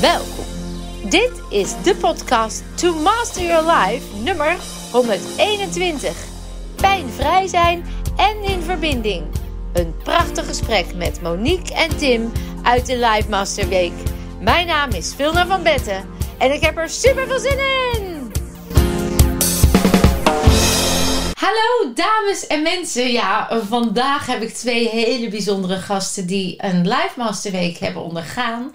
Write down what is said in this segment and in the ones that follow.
Welkom. Dit is de podcast To Master Your Life nummer 121. Pijnvrij zijn en in verbinding. Een prachtig gesprek met Monique en Tim uit de Life Master Week. Mijn naam is Vilna van Betten en ik heb er super veel zin in. Hallo dames en mensen. Ja, vandaag heb ik twee hele bijzondere gasten die een Life Master Week hebben ondergaan.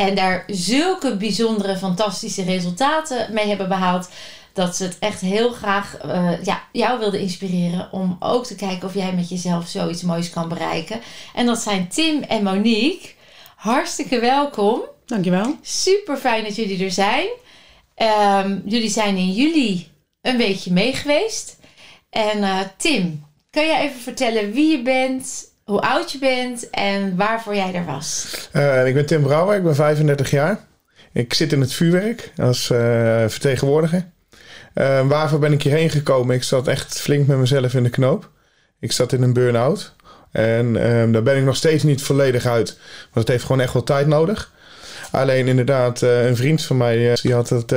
En daar zulke bijzondere, fantastische resultaten mee hebben behaald. Dat ze het echt heel graag uh, ja, jou wilden inspireren om ook te kijken of jij met jezelf zoiets moois kan bereiken. En dat zijn Tim en Monique. Hartstikke welkom. Dankjewel. Super fijn dat jullie er zijn. Um, jullie zijn in juli een beetje mee geweest. En uh, Tim, kan jij even vertellen wie je bent, hoe oud je bent en waarvoor jij er was? Uh, ik ben Tim Brouwer, ik ben 35 jaar. Ik zit in het vuurwerk als uh, vertegenwoordiger. Uh, waarvoor ben ik hierheen gekomen? Ik zat echt flink met mezelf in de knoop. Ik zat in een burn-out. En daar ben ik nog steeds niet volledig uit. Want het heeft gewoon echt wel tijd nodig. Alleen inderdaad, een vriend van mij die, had het,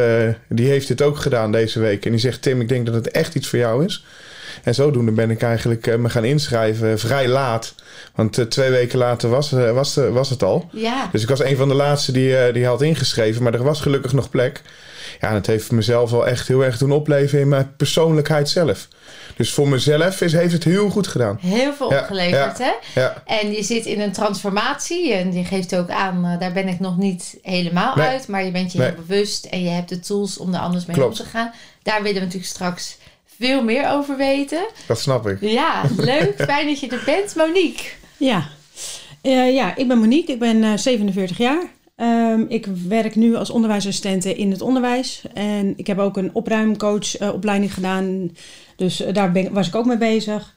die heeft dit ook gedaan deze week. En die zegt: Tim, ik denk dat het echt iets voor jou is. En zodoende ben ik eigenlijk me gaan inschrijven vrij laat. Want uh, twee weken later was, uh, was, was het al. Ja. Dus ik was een van de laatste die, die had ingeschreven. Maar er was gelukkig nog plek. Ja, en het heeft mezelf wel echt heel erg doen opleven in mijn persoonlijkheid zelf. Dus voor mezelf is, heeft het heel goed gedaan. Heel veel Ja, opgeleverd, ja, hè? ja. En je zit in een transformatie. En die geeft ook aan, daar ben ik nog niet helemaal Nee. uit. Maar je bent je Nee. heel bewust en je hebt de tools om er anders mee Klopt. om te gaan. Daar willen we natuurlijk straks veel meer over weten. Dat snap ik. Ja, leuk. Fijn dat je er bent. Monique. Ja. Eh, ja, ik ben Monique, ik ben eh, 47 jaar. Ehm, ik werk nu als onderwijsassistente in het onderwijs. En ik heb ook een opruimcoach-opleiding gedaan. Dus eh, daar ben, was ik ook mee bezig.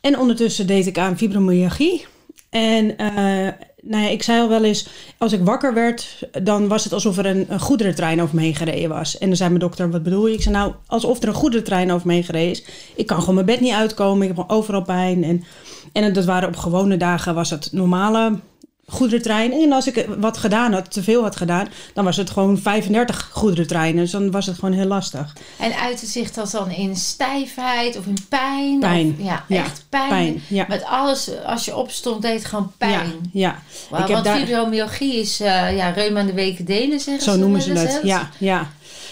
En ondertussen deed ik aan fibromyalgie. En eh, nou ja, ik zei al wel eens, als ik wakker werd, dan was het alsof er een, een goederentrein over me heen gereden was. En dan zei mijn dokter, wat bedoel je? Ik zei, nou, alsof er een goederentrein over me heen gereden is. Ik kan gewoon mijn bed niet uitkomen, ik heb overal pijn. En, en dat waren op gewone dagen, was het normale goederentrein. En als ik wat gedaan had, te veel had gedaan, dan was het gewoon 35 goederentreinen. Dus dan was het gewoon heel lastig. En uitte zich dat dan in stijfheid of in pijn? Pijn. Of, ja, Ja, echt pijn. pijn, ja. Met alles, als je opstond, deed het gewoon pijn. Ja, ja. Ik heb want daar- fibromyalgie is uh, ja, reuma aan de weken delen, zeggen Zo ze noemen ze het. Ja, ja.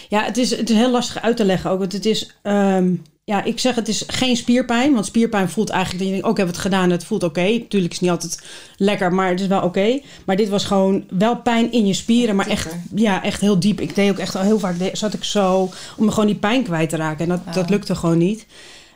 ja het, is, het is heel lastig uit te leggen ook. Want het is, ehm, ja, ik zeg het is geen spierpijn. Want spierpijn voelt eigenlijk dat je denkt, ook heb het gedaan, het voelt oké. Tuurlijk is het niet altijd lekker, maar het is wel oké. Maar dit was gewoon wel pijn in je spieren, maar echt, ja, echt heel diep. Ik deed ook echt al heel vaak, zat ik zo, om gewoon die pijn kwijt te raken. En dat, dat lukte gewoon niet.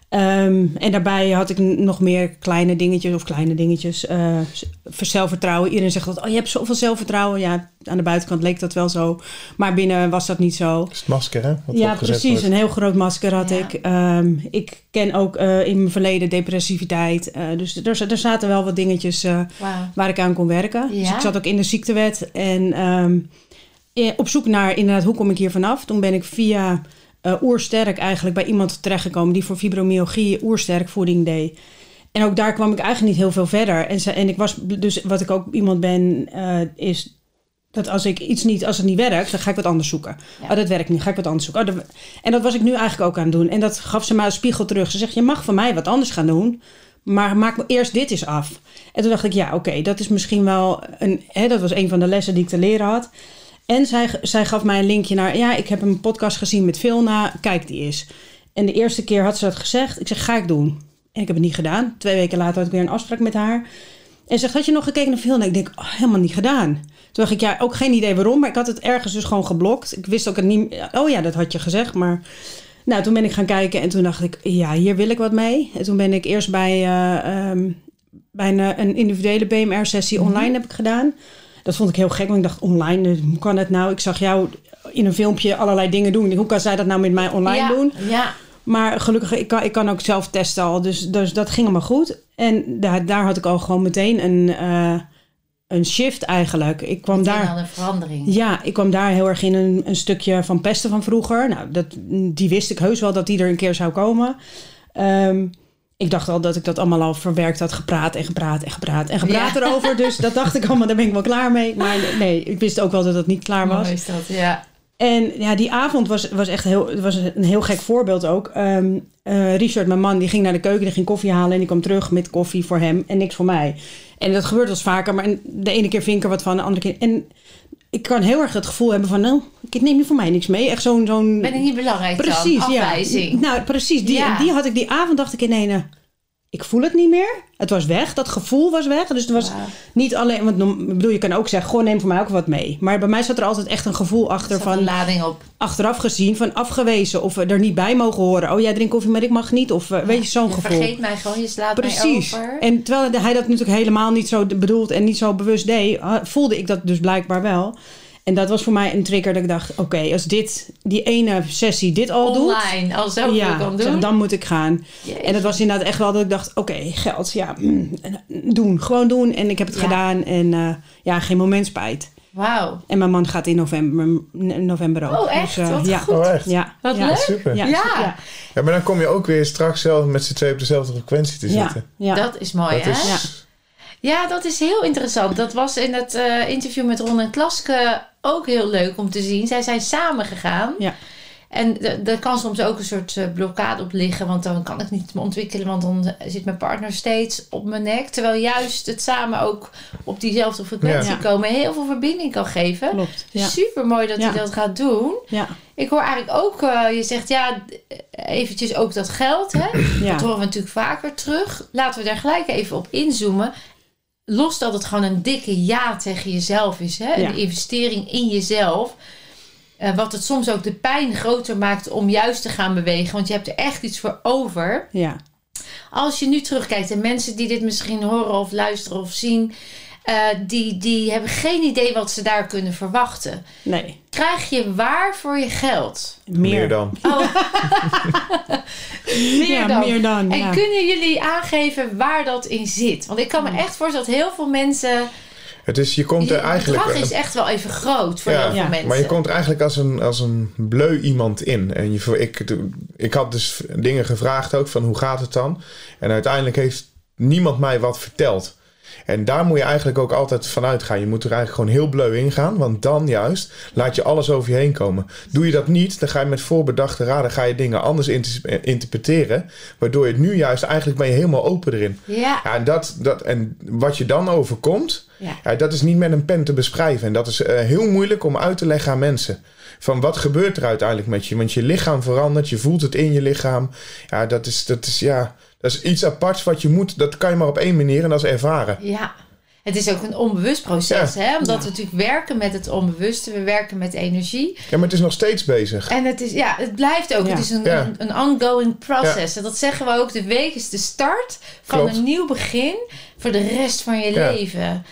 Ehm, en daarbij had ik nog meer kleine dingetjes, of kleine dingetjes. eh, z- zelfvertrouwen. Iedereen zegt dat, oh, je hebt zoveel zelfvertrouwen. Ja, aan de buitenkant leek dat wel zo. Maar binnen was dat niet zo. Dat is het masker, hè? Wat Ja, precies. wordt. Een heel groot masker had Ja. ik. Ehm, ik ken ook eh, in mijn verleden depressiviteit. Eh, dus er, er zaten wel wat dingetjes eh, waar ik aan kon werken. Dus ik zat ook in de ziektewet. En ehm, eh, op zoek naar inderdaad, hoe kom ik hier vanaf? Toen ben ik via eh, Oersterk eigenlijk bij iemand terechtgekomen... die voor fibromyalgie Oersterk voeding deed. En ook daar kwam ik eigenlijk niet heel veel verder. En, ze, en ik was dus, wat ik ook iemand ben, eh, is dat als ik iets niet, als het niet werkt, dan ga ik wat anders zoeken. Ja. Oh, dat werkt niet, ga ik wat anders zoeken. Oh, dat- en dat was ik nu eigenlijk ook aan het doen. En dat gaf ze mij als spiegel terug. Ze zegt, je mag van mij wat anders gaan doen, maar maak me eerst dit eens af. En toen dacht ik, ja, oké, dat is misschien wel een, hè, dat was een van de lessen die ik te leren had. En zij, zij gaf mij een linkje naar, ja, ik heb een podcast gezien met Vilna, kijk die eens. En de eerste keer had ze dat gezegd. Ik zeg, ga ik doen. En ik heb het niet gedaan. Twee weken later had ik weer een afspraak met haar. En ze zegt, had je nog gekeken naar Vilna? Ik denk, oh, helemaal niet gedaan. Toen dacht ik, ja, ook geen idee waarom. Maar ik had het ergens dus gewoon geblokt. Ik wist ook het niet... Oh ja, dat had je gezegd, maar... Nou, toen ben ik gaan kijken en toen dacht ik, ja, hier wil ik wat mee. En toen ben ik eerst bij, eh, ehm, bij een, eh, een individuele BMR-sessie online heb ik gedaan. Dat vond ik heel gek, want ik dacht, online, eh, hoe kan het nou? Ik zag jou in een filmpje allerlei dingen doen. Hoe kan zij dat nou met mij online ja, doen? Ja, Maar gelukkig, ik kan, ik kan ook zelf testen al. Dus, dus dat ging allemaal goed. En daar, daar had ik al gewoon meteen een, eh, een shift eigenlijk. Ik kwam meteen daar... al een verandering. Ja, ik kwam daar heel erg in een, een stukje van pesten van vroeger. Nou, dat, die wist ik heus wel dat die er een keer zou komen. Ehm, ik dacht al dat ik dat allemaal al verwerkt had, gepraat en gepraat en gepraat en gepraat Ja. erover. Dus dat dacht ik allemaal, daar ben ik wel klaar mee. Maar nee, ik wist ook wel dat het niet klaar was. Mooi is dat, ja. En ja, die avond was, was echt heel, het was een heel gek voorbeeld ook. Ehm, eh, Richard, mijn man, die ging naar de keuken, die ging koffie halen en die kwam terug met koffie voor hem en niks voor mij. En dat gebeurt wel eens vaker, maar de ene keer vind ik er wat van, de andere keer. En ik kan heel erg het gevoel hebben van, nou, ik neem je voor mij niks mee. Echt zo'n. zo'n Ben ik niet belangrijk precies, dan? ja. Nou, precies. Die, Ja. die had ik die avond, dacht ik in ene. Ik voel het niet meer. Het was weg. Dat gevoel was weg. Dus het was niet alleen. Want ik bedoel, je kan ook zeggen: gewoon neem voor mij ook wat mee. Maar bij mij zat er altijd echt een gevoel achter Er van lading op. achteraf gezien van afgewezen of we er niet bij mogen horen. Oh, jij drinkt koffie, maar ik mag niet. Of eh, weet je, zo'n gevoel. vergeet mij gewoon, je slaat Precies. mij over. En terwijl hij dat natuurlijk helemaal niet zo bedoeld en niet zo bewust deed, ah, voelde ik dat dus blijkbaar wel. En dat was voor mij een trigger dat ik dacht: oké, als dit, die ene sessie dit al doet. Online, al zoveel Ja, kan doen. dan moet ik gaan. Jezus. En het was inderdaad echt wel dat ik dacht: oké, geld, ja, mm, doen, gewoon doen. En ik heb het Ja. gedaan en eh, ja, geen moment spijt. Wauw. En mijn man gaat in november, november ook. Oh, echt? eh, Wat ja. goed. Oh, echt? Ja, Wat ja. leuk. Super. Ja, Ja. maar dan kom je ook weer straks zelf met z'n twee op dezelfde frequentie te Ja, zitten. ja. Dat is mooi, dat hè? is... Ja. Ja, dat is heel interessant. Dat was in het eh, interview met Ron en Klaske ook heel leuk om te zien. Zij zijn samen gegaan. Ja. En d- er kan soms ook een soort eh, blokkade op liggen. Want dan kan ik niet me ontwikkelen. Want dan zit mijn partner steeds op mijn nek. Terwijl juist het samen ook op diezelfde frequentie Ja. komen. Heel veel verbinding kan geven. Klopt. Ja. Super mooi dat Ja. hij dat gaat doen. Ja. Ik hoor eigenlijk ook, eh, je zegt ja, eventjes ook dat geld. Hè? Ja. Dat horen we natuurlijk vaker terug. Laten we daar gelijk even op inzoomen. Los dat het gewoon een dikke ja tegen jezelf is. Hè? Ja. Investering in jezelf. Eh, wat het soms ook de pijn groter maakt om juist te gaan bewegen. Want je hebt er echt iets voor over. Ja. Als je nu terugkijkt en mensen die dit misschien horen of luisteren of zien. Eh, die, die hebben geen idee wat ze daar kunnen verwachten. Nee. Krijg je waar voor je geld? Meer, Meer dan. Oh. meer ja, dan. meer dan. En ja. kunnen jullie aangeven waar dat in zit? Want ik kan me echt voorstellen dat heel veel mensen. Het is, je komt er eigenlijk... bedrag is echt wel even groot voor Ja, heel veel ja, mensen. Maar je komt er eigenlijk als een, als een bleu iemand in. En je, ik, ik had dus dingen gevraagd ook van hoe gaat het dan? En uiteindelijk heeft niemand mij wat verteld. En daar moet je eigenlijk ook altijd vanuit gaan. Je moet er eigenlijk gewoon heel bleu in gaan. Want dan juist laat je alles over je heen komen. Doe je dat niet, dan ga je met voorbedachte raden ga je dingen anders inter- interpreteren. Waardoor je het nu juist eigenlijk ben je helemaal open erin. Ja, Ja, en, dat, dat, en wat je dan overkomt, ja. ja, dat is niet met een pen te beschrijven. En dat is eh, heel moeilijk om uit te leggen aan mensen. Van wat gebeurt er uiteindelijk met je? Want je lichaam verandert, je voelt het in je lichaam. Ja, dat is, dat is, ja, dat is iets aparts wat je moet. Dat kan je maar op één manier en dat is ervaren. ja. Het is ook een onbewust proces, Ja. hè? Omdat Ja. we natuurlijk werken met het onbewuste, we werken met energie. Ja, maar het is nog steeds bezig. En het is, ja, het blijft ook. Ja. Het is een, Ja. een, een ongoing process. En dat zeggen we ook. De week is de start van Klopt. een nieuw begin voor de rest van je Ja. leven.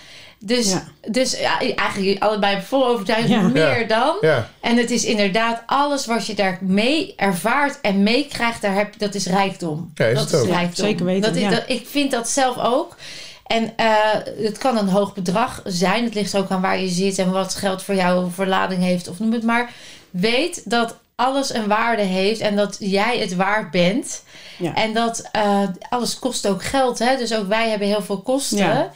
Dus, Ja. dus ja, eigenlijk allebei vol overtuigd Ja. meer Ja. dan. Ja, En het is inderdaad alles wat je daar mee ervaart en meekrijgt, daar heb, dat is rijkdom. Ja, is dat het is ook. rijkdom. Zeker weten, Dat is, dat, ik vind dat zelf ook. En eh, het kan een hoog bedrag zijn. Het ligt ook aan waar je zit en wat geld voor jou voor lading heeft of noem het maar. Weet dat alles een waarde heeft en dat jij het waard bent. Ja. En dat eh, alles kost ook geld. Hè? Dus ook wij hebben heel veel kosten Ja.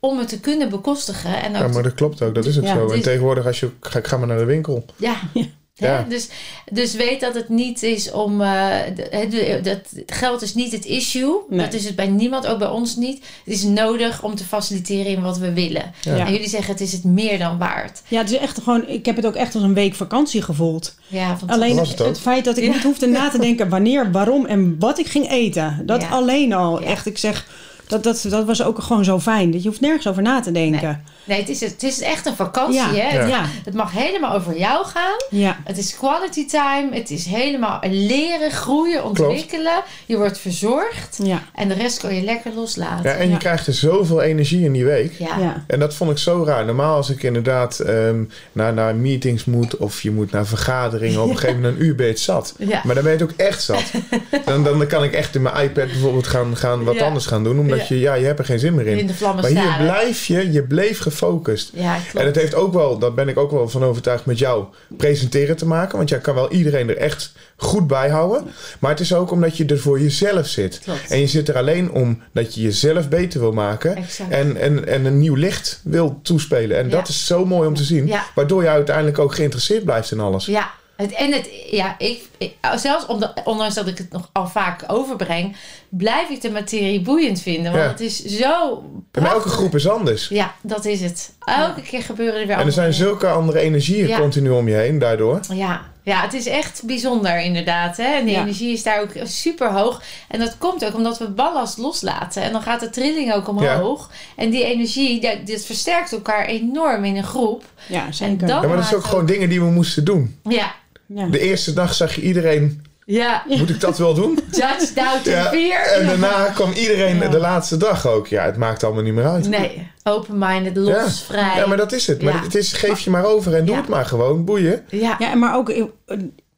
Om het te kunnen bekostigen. En ook ja, maar dat klopt ook. Dat is ook Ja, zo. En is- tegenwoordig als je... Ga, ga maar naar de winkel. Ja. Ja. Hè? Dus, dus weet dat het niet is om. eh, de- het- dat geld is niet het issue. Nee. Dat is het bij niemand, ook bij ons niet. Het is nodig om te faciliteren in wat we willen. Ja. En jullie zeggen het is het meer dan waard. Ja, het is echt gewoon, ik heb het ook echt als een week vakantie gevoeld. Ja, want Alleen was het het, feit dat ik Ja. niet hoefde na te denken wanneer, waarom en wat ik ging eten. Dat Ja. alleen al. Ja. Echt, ik zeg, dat, dat, dat was ook gewoon zo fijn. Dat je hoeft nergens over na te denken. Het is, het is echt een vakantie. Ja. Hè? Ja. Het, Ja. het mag helemaal over jou gaan. Ja. Het is quality time. Het is helemaal leren, groeien, ontwikkelen. Je wordt verzorgd. Ja. En de rest kan je lekker loslaten. Ja, en je krijgt er zoveel energie in die week. Ja. Ja. En dat vond ik zo raar. Normaal als ik inderdaad ehm, naar, naar meetings moet of je moet naar vergaderingen, op een gegeven moment een uur ben je het zat. Ja. Maar dan ben je het ook echt zat. Dan, dan kan ik echt in mijn iPad bijvoorbeeld gaan, gaan wat Ja. anders gaan doen. Omdat je, ja, je hebt er geen zin meer in. In de vlammen Maar hier blijf je, je bleef gefocust. Ja, En het heeft ook wel, daar ben ik ook wel van overtuigd, met jou presenteren te maken. Want jij kan wel iedereen er echt goed bij houden. Maar het is ook omdat je er voor jezelf zit. Klopt. En je zit er alleen om dat je jezelf beter wil maken. Exact. En, en, en een nieuw licht wil toespelen. En Ja. dat is zo mooi om te zien. Waardoor je uiteindelijk ook geïnteresseerd blijft in alles. Ja, het, en het, ja, ik, ik- zelfs omdat, ondanks dat ik het nog al vaak overbreng, blijf ik de materie boeiend vinden. Want Ja. het is zo. En elke groep is anders. Ja, dat is het. Elke keer gebeuren er weer En er zijn zulke andere energieën Ja. continu om je heen daardoor. Ja. ja, het is echt bijzonder inderdaad. Hè? En de Ja. energie is daar ook super hoog. En dat komt ook omdat we ballast loslaten. En dan gaat de trilling ook omhoog. En die energie, dat, dit versterkt elkaar enorm in een groep. Ja, En zeker. Ja, maar dat is ook gewoon dingen die we moesten doen. Ja, Ja. De eerste dag zag je iedereen, ja. moet ik dat wel doen? Judge, doubt en Ja, fear. En daarna kwam iedereen Ja. de laatste dag ook. Ja, het maakt allemaal niet meer uit. Nee, open-minded, los, Ja. vrij. Ja, maar dat is het. Maar het is, geef je maar over en doe Ja. het maar gewoon. Boeien. Ja, Ja, maar ook, ik,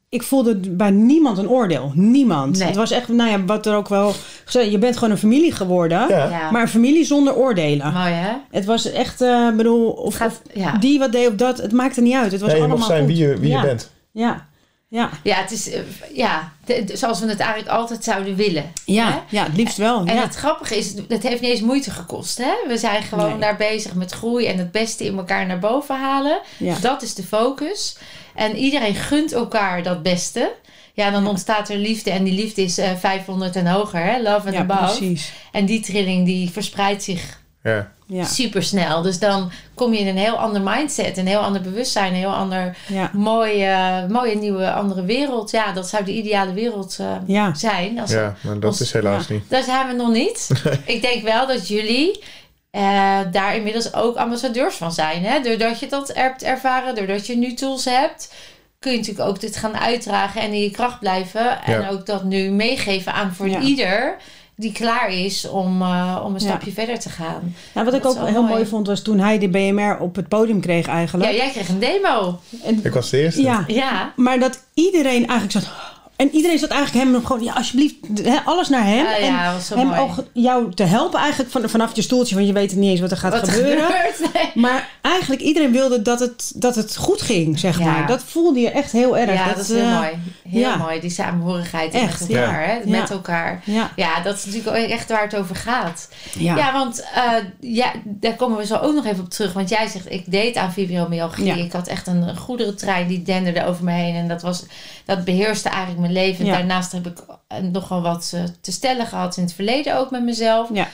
ik voelde bij niemand een oordeel. Niemand. Nee. Het was echt, nou ja, wat er ook wel gezegd, je bent gewoon een familie geworden. Ja. Ja. Maar een familie zonder oordelen. mooi hè? Het was echt, eh bedoel, of, gaat, ja. die wat deed of dat, het maakte niet uit. Het was Nee, je allemaal mag zijn goed. wie je, wie ja. je bent. Ja, ja, ja, het is eh, ja, zoals we het eigenlijk altijd zouden willen. hè? ja, ja, het liefst wel. En ja. het grappige is, het heeft niet eens moeite gekost. Hè? We zijn gewoon Nee. daar bezig met groei en het beste in elkaar naar boven halen. ja. Dat is de focus. En iedereen gunt elkaar dat beste. Ja, dan ontstaat er liefde. En die liefde is eh 500 en hoger. Hè? Love and ja, above. precies. En die trilling die verspreidt zich Ja. Ja, super snel. Dus dan kom je in een heel ander mindset, een heel ander bewustzijn, een heel ander ja, mooie, mooie nieuwe andere wereld. Ja, dat zou de ideale wereld eh, ja. zijn. Als ja, maar dat ons- is helaas ja. niet. Daar zijn we nog niet. Ik denk wel dat jullie eh, daar inmiddels ook ambassadeurs van zijn. Hè? Doordat je dat hebt ervaren, doordat je nu tools hebt, kun je natuurlijk ook dit gaan uitdragen en in je kracht blijven. En Ja. ook dat nu meegeven aan voor Ja. ieder die klaar is om, eh, om een Ja. stapje verder te gaan. Nou, wat ik ook heel mooi. mooi vond, was toen hij de BMR op het podium kreeg eigenlijk. Ja, jij kreeg een demo. En, Ik was de eerste. ja, Ja. maar dat iedereen eigenlijk zat... En iedereen zat eigenlijk hem gewoon, ja, alsjeblieft, hè, alles naar hem. Ah, en ja, dat was zo hem mooi. ook jou te helpen eigenlijk van, vanaf je stoeltje, want je weet niet eens wat er gaat Wat gebeuren. gebeurt. Nee. Maar eigenlijk iedereen wilde dat het, dat het goed ging, zeg Ja. maar. Dat voelde je echt heel erg. Ja, dat, is heel eh, mooi. Heel ja. mooi, die samenhorigheid Echt, met elkaar. ja. Hè? Ja. Met elkaar. Ja, dat is natuurlijk echt waar het over gaat. ja. Want eh, ja, daar komen we zo ook nog even op terug. Want jij zegt, ik deed aan fibromyalgie. Ik had echt een goederentrein die denderde over me heen. En dat, was, dat beheerste eigenlijk mijn leven. Ja. Daarnaast heb ik eh, nogal wat eh, te stellen gehad in het verleden ook met mezelf. Ja.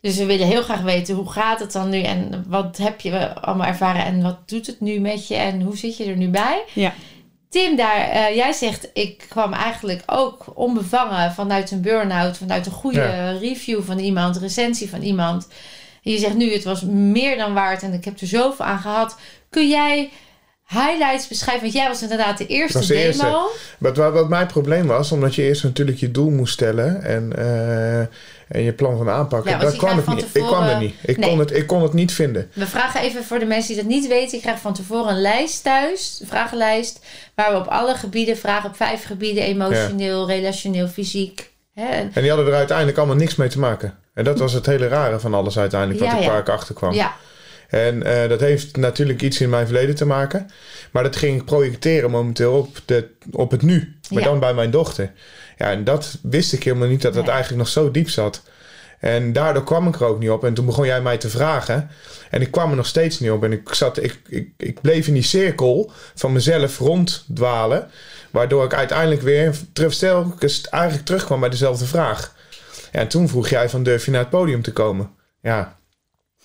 Dus we willen heel graag weten, hoe gaat het dan nu? En wat heb je allemaal ervaren? En wat doet het nu met je? En hoe zit je er nu bij? Ja. Tim, daar, eh, jij zegt, ik kwam eigenlijk ook onbevangen vanuit een burn-out, vanuit een goede Ja. review van iemand, recensie van iemand. En je zegt nu, het was meer dan waard en ik heb er zoveel aan gehad. Kun jij highlights beschrijven? Want jij was inderdaad de eerste was de demo. eerste. Wat, wat, wat mijn probleem was, omdat je eerst natuurlijk je doel moest stellen en, eh, en je plan van aanpakken, Ja, dat kwam ik niet. Ik kwam er niet. Ik, Nee. kon het, ik kon het niet vinden. We vragen even voor de mensen die dat niet weten. Je krijgt van tevoren een lijst thuis, een vragenlijst, waar we op alle gebieden vragen, op vijf gebieden, emotioneel, relationeel, fysiek. Hè? En die hadden er uiteindelijk allemaal niks mee te maken. En dat was het hele rare van alles uiteindelijk, wat Ja, ik, ja. waar ik achter kwam. Ja, En eh, dat heeft natuurlijk iets in mijn verleden te maken. Maar dat ging ik projecteren momenteel op, de, op het nu. Maar Ja. dan bij mijn dochter. Ja, en dat wist ik helemaal niet dat dat Nee. eigenlijk nog zo diep zat. En daardoor kwam ik er ook niet op. En toen begon jij mij te vragen. En ik kwam er nog steeds niet op. En ik, zat, ik, ik, ik bleef in die cirkel van mezelf ronddwalen. Waardoor ik uiteindelijk weer telkens eigenlijk terugkwam bij dezelfde vraag. Ja, en toen vroeg jij van durf je naar het podium te komen? Ja.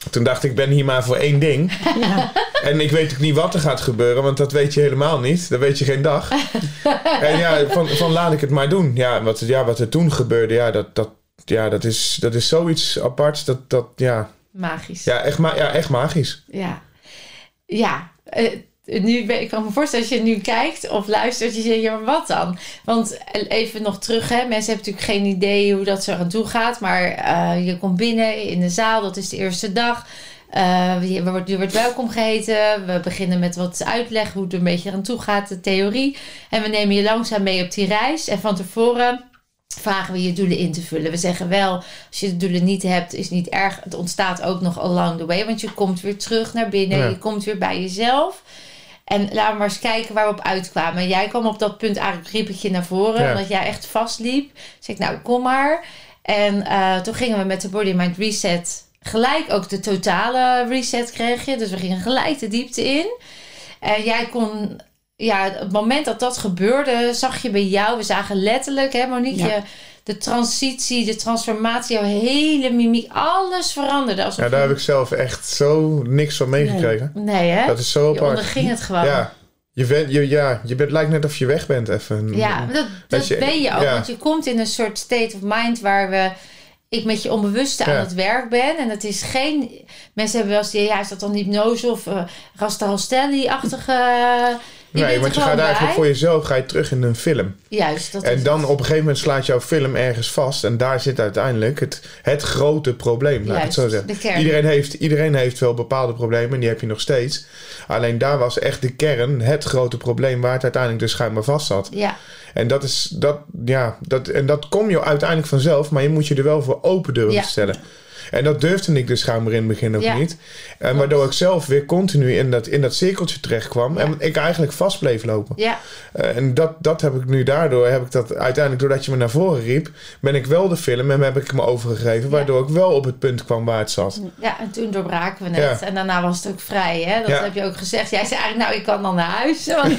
Toen dacht ik, ben hier maar voor één ding. Ja. En ik weet ook niet wat er gaat gebeuren, want dat weet je helemaal niet. Dat weet je geen dag. en ja, van, van laat ik het maar doen. Ja, wat, ja, wat er toen gebeurde, ja, dat, dat, ja, dat, is, dat is zoiets aparts. Dat, dat, ja, magisch. ja, echt, ma ja, echt magisch. Ja. Ja. eh, nu, ben- ik kan me voorstellen als je nu kijkt of luistert, je zegt, ja, maar wat dan? Want eh, even nog terug, hè. mensen hebben natuurlijk geen idee hoe dat zo aan toe gaat. Maar eh, je komt binnen in de zaal, dat is de eerste dag. Eh, je, wordt, je wordt welkom geheten. We beginnen met wat uitleg, hoe het er een beetje aan toe gaat, de theorie. En we nemen je langzaam mee op die reis. En van tevoren vragen we je doelen in te vullen. We zeggen wel, als je de doelen niet hebt, is niet erg. Het ontstaat ook nog along the way, want je komt weer terug naar binnen. Ja. Je komt weer bij jezelf. En laten we maar eens kijken waar we op uitkwamen. Jij kwam op dat punt eigenlijk riep ik je naar voren, Ja. omdat jij echt vastliep. Zeg ik, nou kom maar. En eh, toen gingen we met de Body Mind Reset gelijk ook de totale reset kreeg je. Dus we gingen gelijk de diepte in. En jij kon, ja, het moment dat dat gebeurde, zag je bij jou, we zagen letterlijk, hè Monique, Ja. je- de transitie, de transformatie, jouw hele mimiek, alles veranderde. Alsof Ja, daar je- heb ik zelf echt zo niks van meegekregen. Nee, hè? Dat is zo je apart. onderging het gewoon. Ja, je, bent, je, ja, je bent, lijkt net of je weg bent even. Ja, dat, dat je- ben je ook. ja. Want je komt in een soort state of mind waar we, ik met je onbewuste aan het werk ben. En het is geen... Mensen hebben wel eens, ja, is dat dan hypnose of uh, Rasta Rostelli-achtige... Nee, want je gaat eigenlijk voor jezelf ga je terug in een film. Juist, dat is En dan het. op een gegeven moment slaat jouw film ergens vast. En daar zit uiteindelijk het, het grote probleem. Laat ik het zo Juist, zeggen. de kern. Iedereen heeft, iedereen heeft wel bepaalde problemen. En die heb je nog steeds. Alleen daar was echt de kern het grote probleem. Waar het uiteindelijk dus schijnbaar vast zat. Ja, En dat is dat, ja, dat, en dat kom je uiteindelijk vanzelf, maar je moet je er wel voor open durven Ja. te stellen. En dat durfde ik dus schijnbaar in het begin ook Ja. niet. En waardoor ik zelf weer continu in dat, in dat cirkeltje terecht kwam. En ik eigenlijk vast bleef lopen. ja, Eh, en dat, dat heb ik nu daardoor, heb ik dat uiteindelijk, doordat je me naar voren riep, ben ik wel de film en heb ik me overgegeven. Waardoor ik wel op het punt kwam waar het zat. ja, en toen doorbraken we het. Ja. En daarna was het ook vrij, hè? Dat heb je ook gezegd. Jij zei eigenlijk, nou, ik kan dan naar huis. Want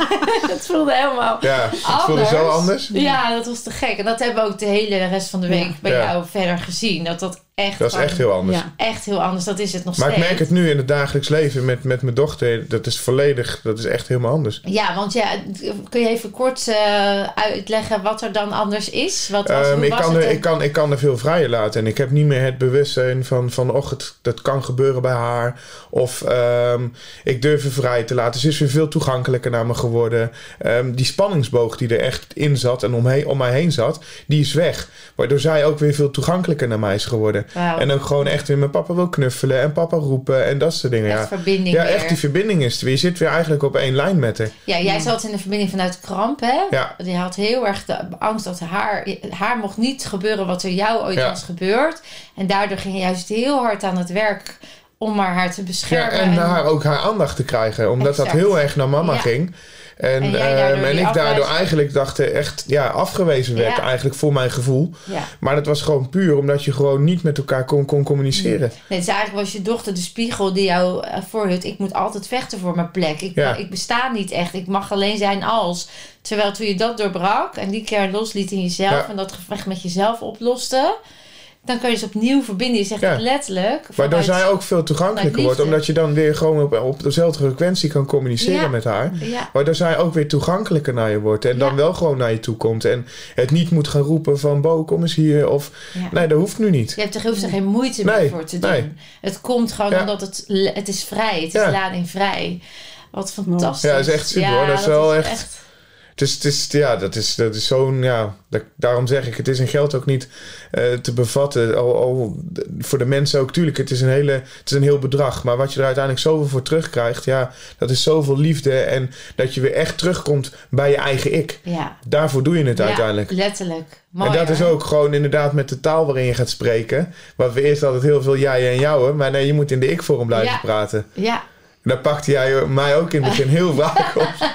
het voelde helemaal... Ja, het voelde zo anders. Ja, dat was te gek. En dat hebben we ook de hele rest van de week bij jou verder gezien. Dat dat echt, Dat is echt heel anders. Ja. echt heel anders. Dat is het nog Maar ik steeds. merk het nu in het dagelijks leven met, met mijn dochter. Dat is volledig, dat is echt helemaal anders. Ja, want ja, kun je even kort eh, uitleggen wat er dan anders is? Wat was, Ehm, hoe ik, was kan het er, ik, kan, ik kan er veel vrijer laten. En ik heb niet meer het bewustzijn van, van och, het, dat kan gebeuren bij haar. Of ehm, ik durf er vrij te laten. Ze is weer veel toegankelijker naar me geworden. Ehm, die spanningsboog die er echt in zat en omheen, om mij heen zat, die is weg. Waardoor zij ook weer veel toegankelijker naar mij is geworden. En ook gewoon echt weer met papa wil knuffelen en papa roepen en dat soort dingen. echt Ja, verbinding ja weer. echt die verbinding is er weer. Je zit weer eigenlijk op één lijn met haar. Ja, jij zat in de verbinding vanuit kramp, hè? Ja. Die had heel erg de angst dat haar, haar mocht niet gebeuren wat er jou ooit Ja. was gebeurd. En daardoor ging je juist heel hard aan het werk om maar haar te Ja, beschermen. en haar ook haar aandacht te krijgen. Omdat dat heel erg naar mama Ja. ging. En, En ehm, daardoor en die ik daardoor eigenlijk dacht eh, echt ja, afgewezen werd. Ja. Eigenlijk voor mijn gevoel. ja. Maar dat was gewoon puur omdat je gewoon niet met elkaar kon, kon communiceren. Nee, dus eigenlijk was je dochter de spiegel die jou uh, voorhield. Ik moet altijd vechten voor mijn plek. Ik, Ja. ik besta niet echt. Ik mag alleen zijn als. Terwijl toen je dat doorbrak en die keer losliet in jezelf en dat gevecht met jezelf oploste, dan kan je dus opnieuw verbinden. Je zegt Ja. het letterlijk. Waardoor vanuit- zij ook veel toegankelijker wordt. Omdat je dan weer gewoon op, op dezelfde frequentie kan communiceren Ja. met haar. Ja, Waardoor zij ook weer toegankelijker naar je wordt. En dan wel gewoon naar je toe komt. En het niet moet gaan roepen van Bo, kom eens hier. Of ja. nee, dat hoeft nu niet. Je hebt er, hoeft er geen moeite Nee, meer voor te doen. nee. Het komt gewoon Ja. omdat het, het is vrij. Het is Ja. ladingvrij. Wat fantastisch. Ja, dat is echt super, hoor. Dat is wel echt- het is, ja, dat is, dat is zo'n, ja, dat, daarom zeg ik, het is in geld ook niet eh, te bevatten. Al, al voor de mensen ook, tuurlijk, het is, een hele, het is een heel bedrag. Maar wat je er uiteindelijk zoveel voor terugkrijgt, ja, dat is zoveel liefde. En dat je weer echt terugkomt bij je eigen ik. Ja. Daarvoor doe je het Ja, uiteindelijk. letterlijk. Mooi, en dat is ook gewoon inderdaad met de taal waarin je gaat spreken. Wat we eerst altijd heel veel jij en jouwen. Maar nee, je moet in de ik-vorm blijven Ja. praten. Ja, En daar pakte jij mij ook in het begin heel vaak op.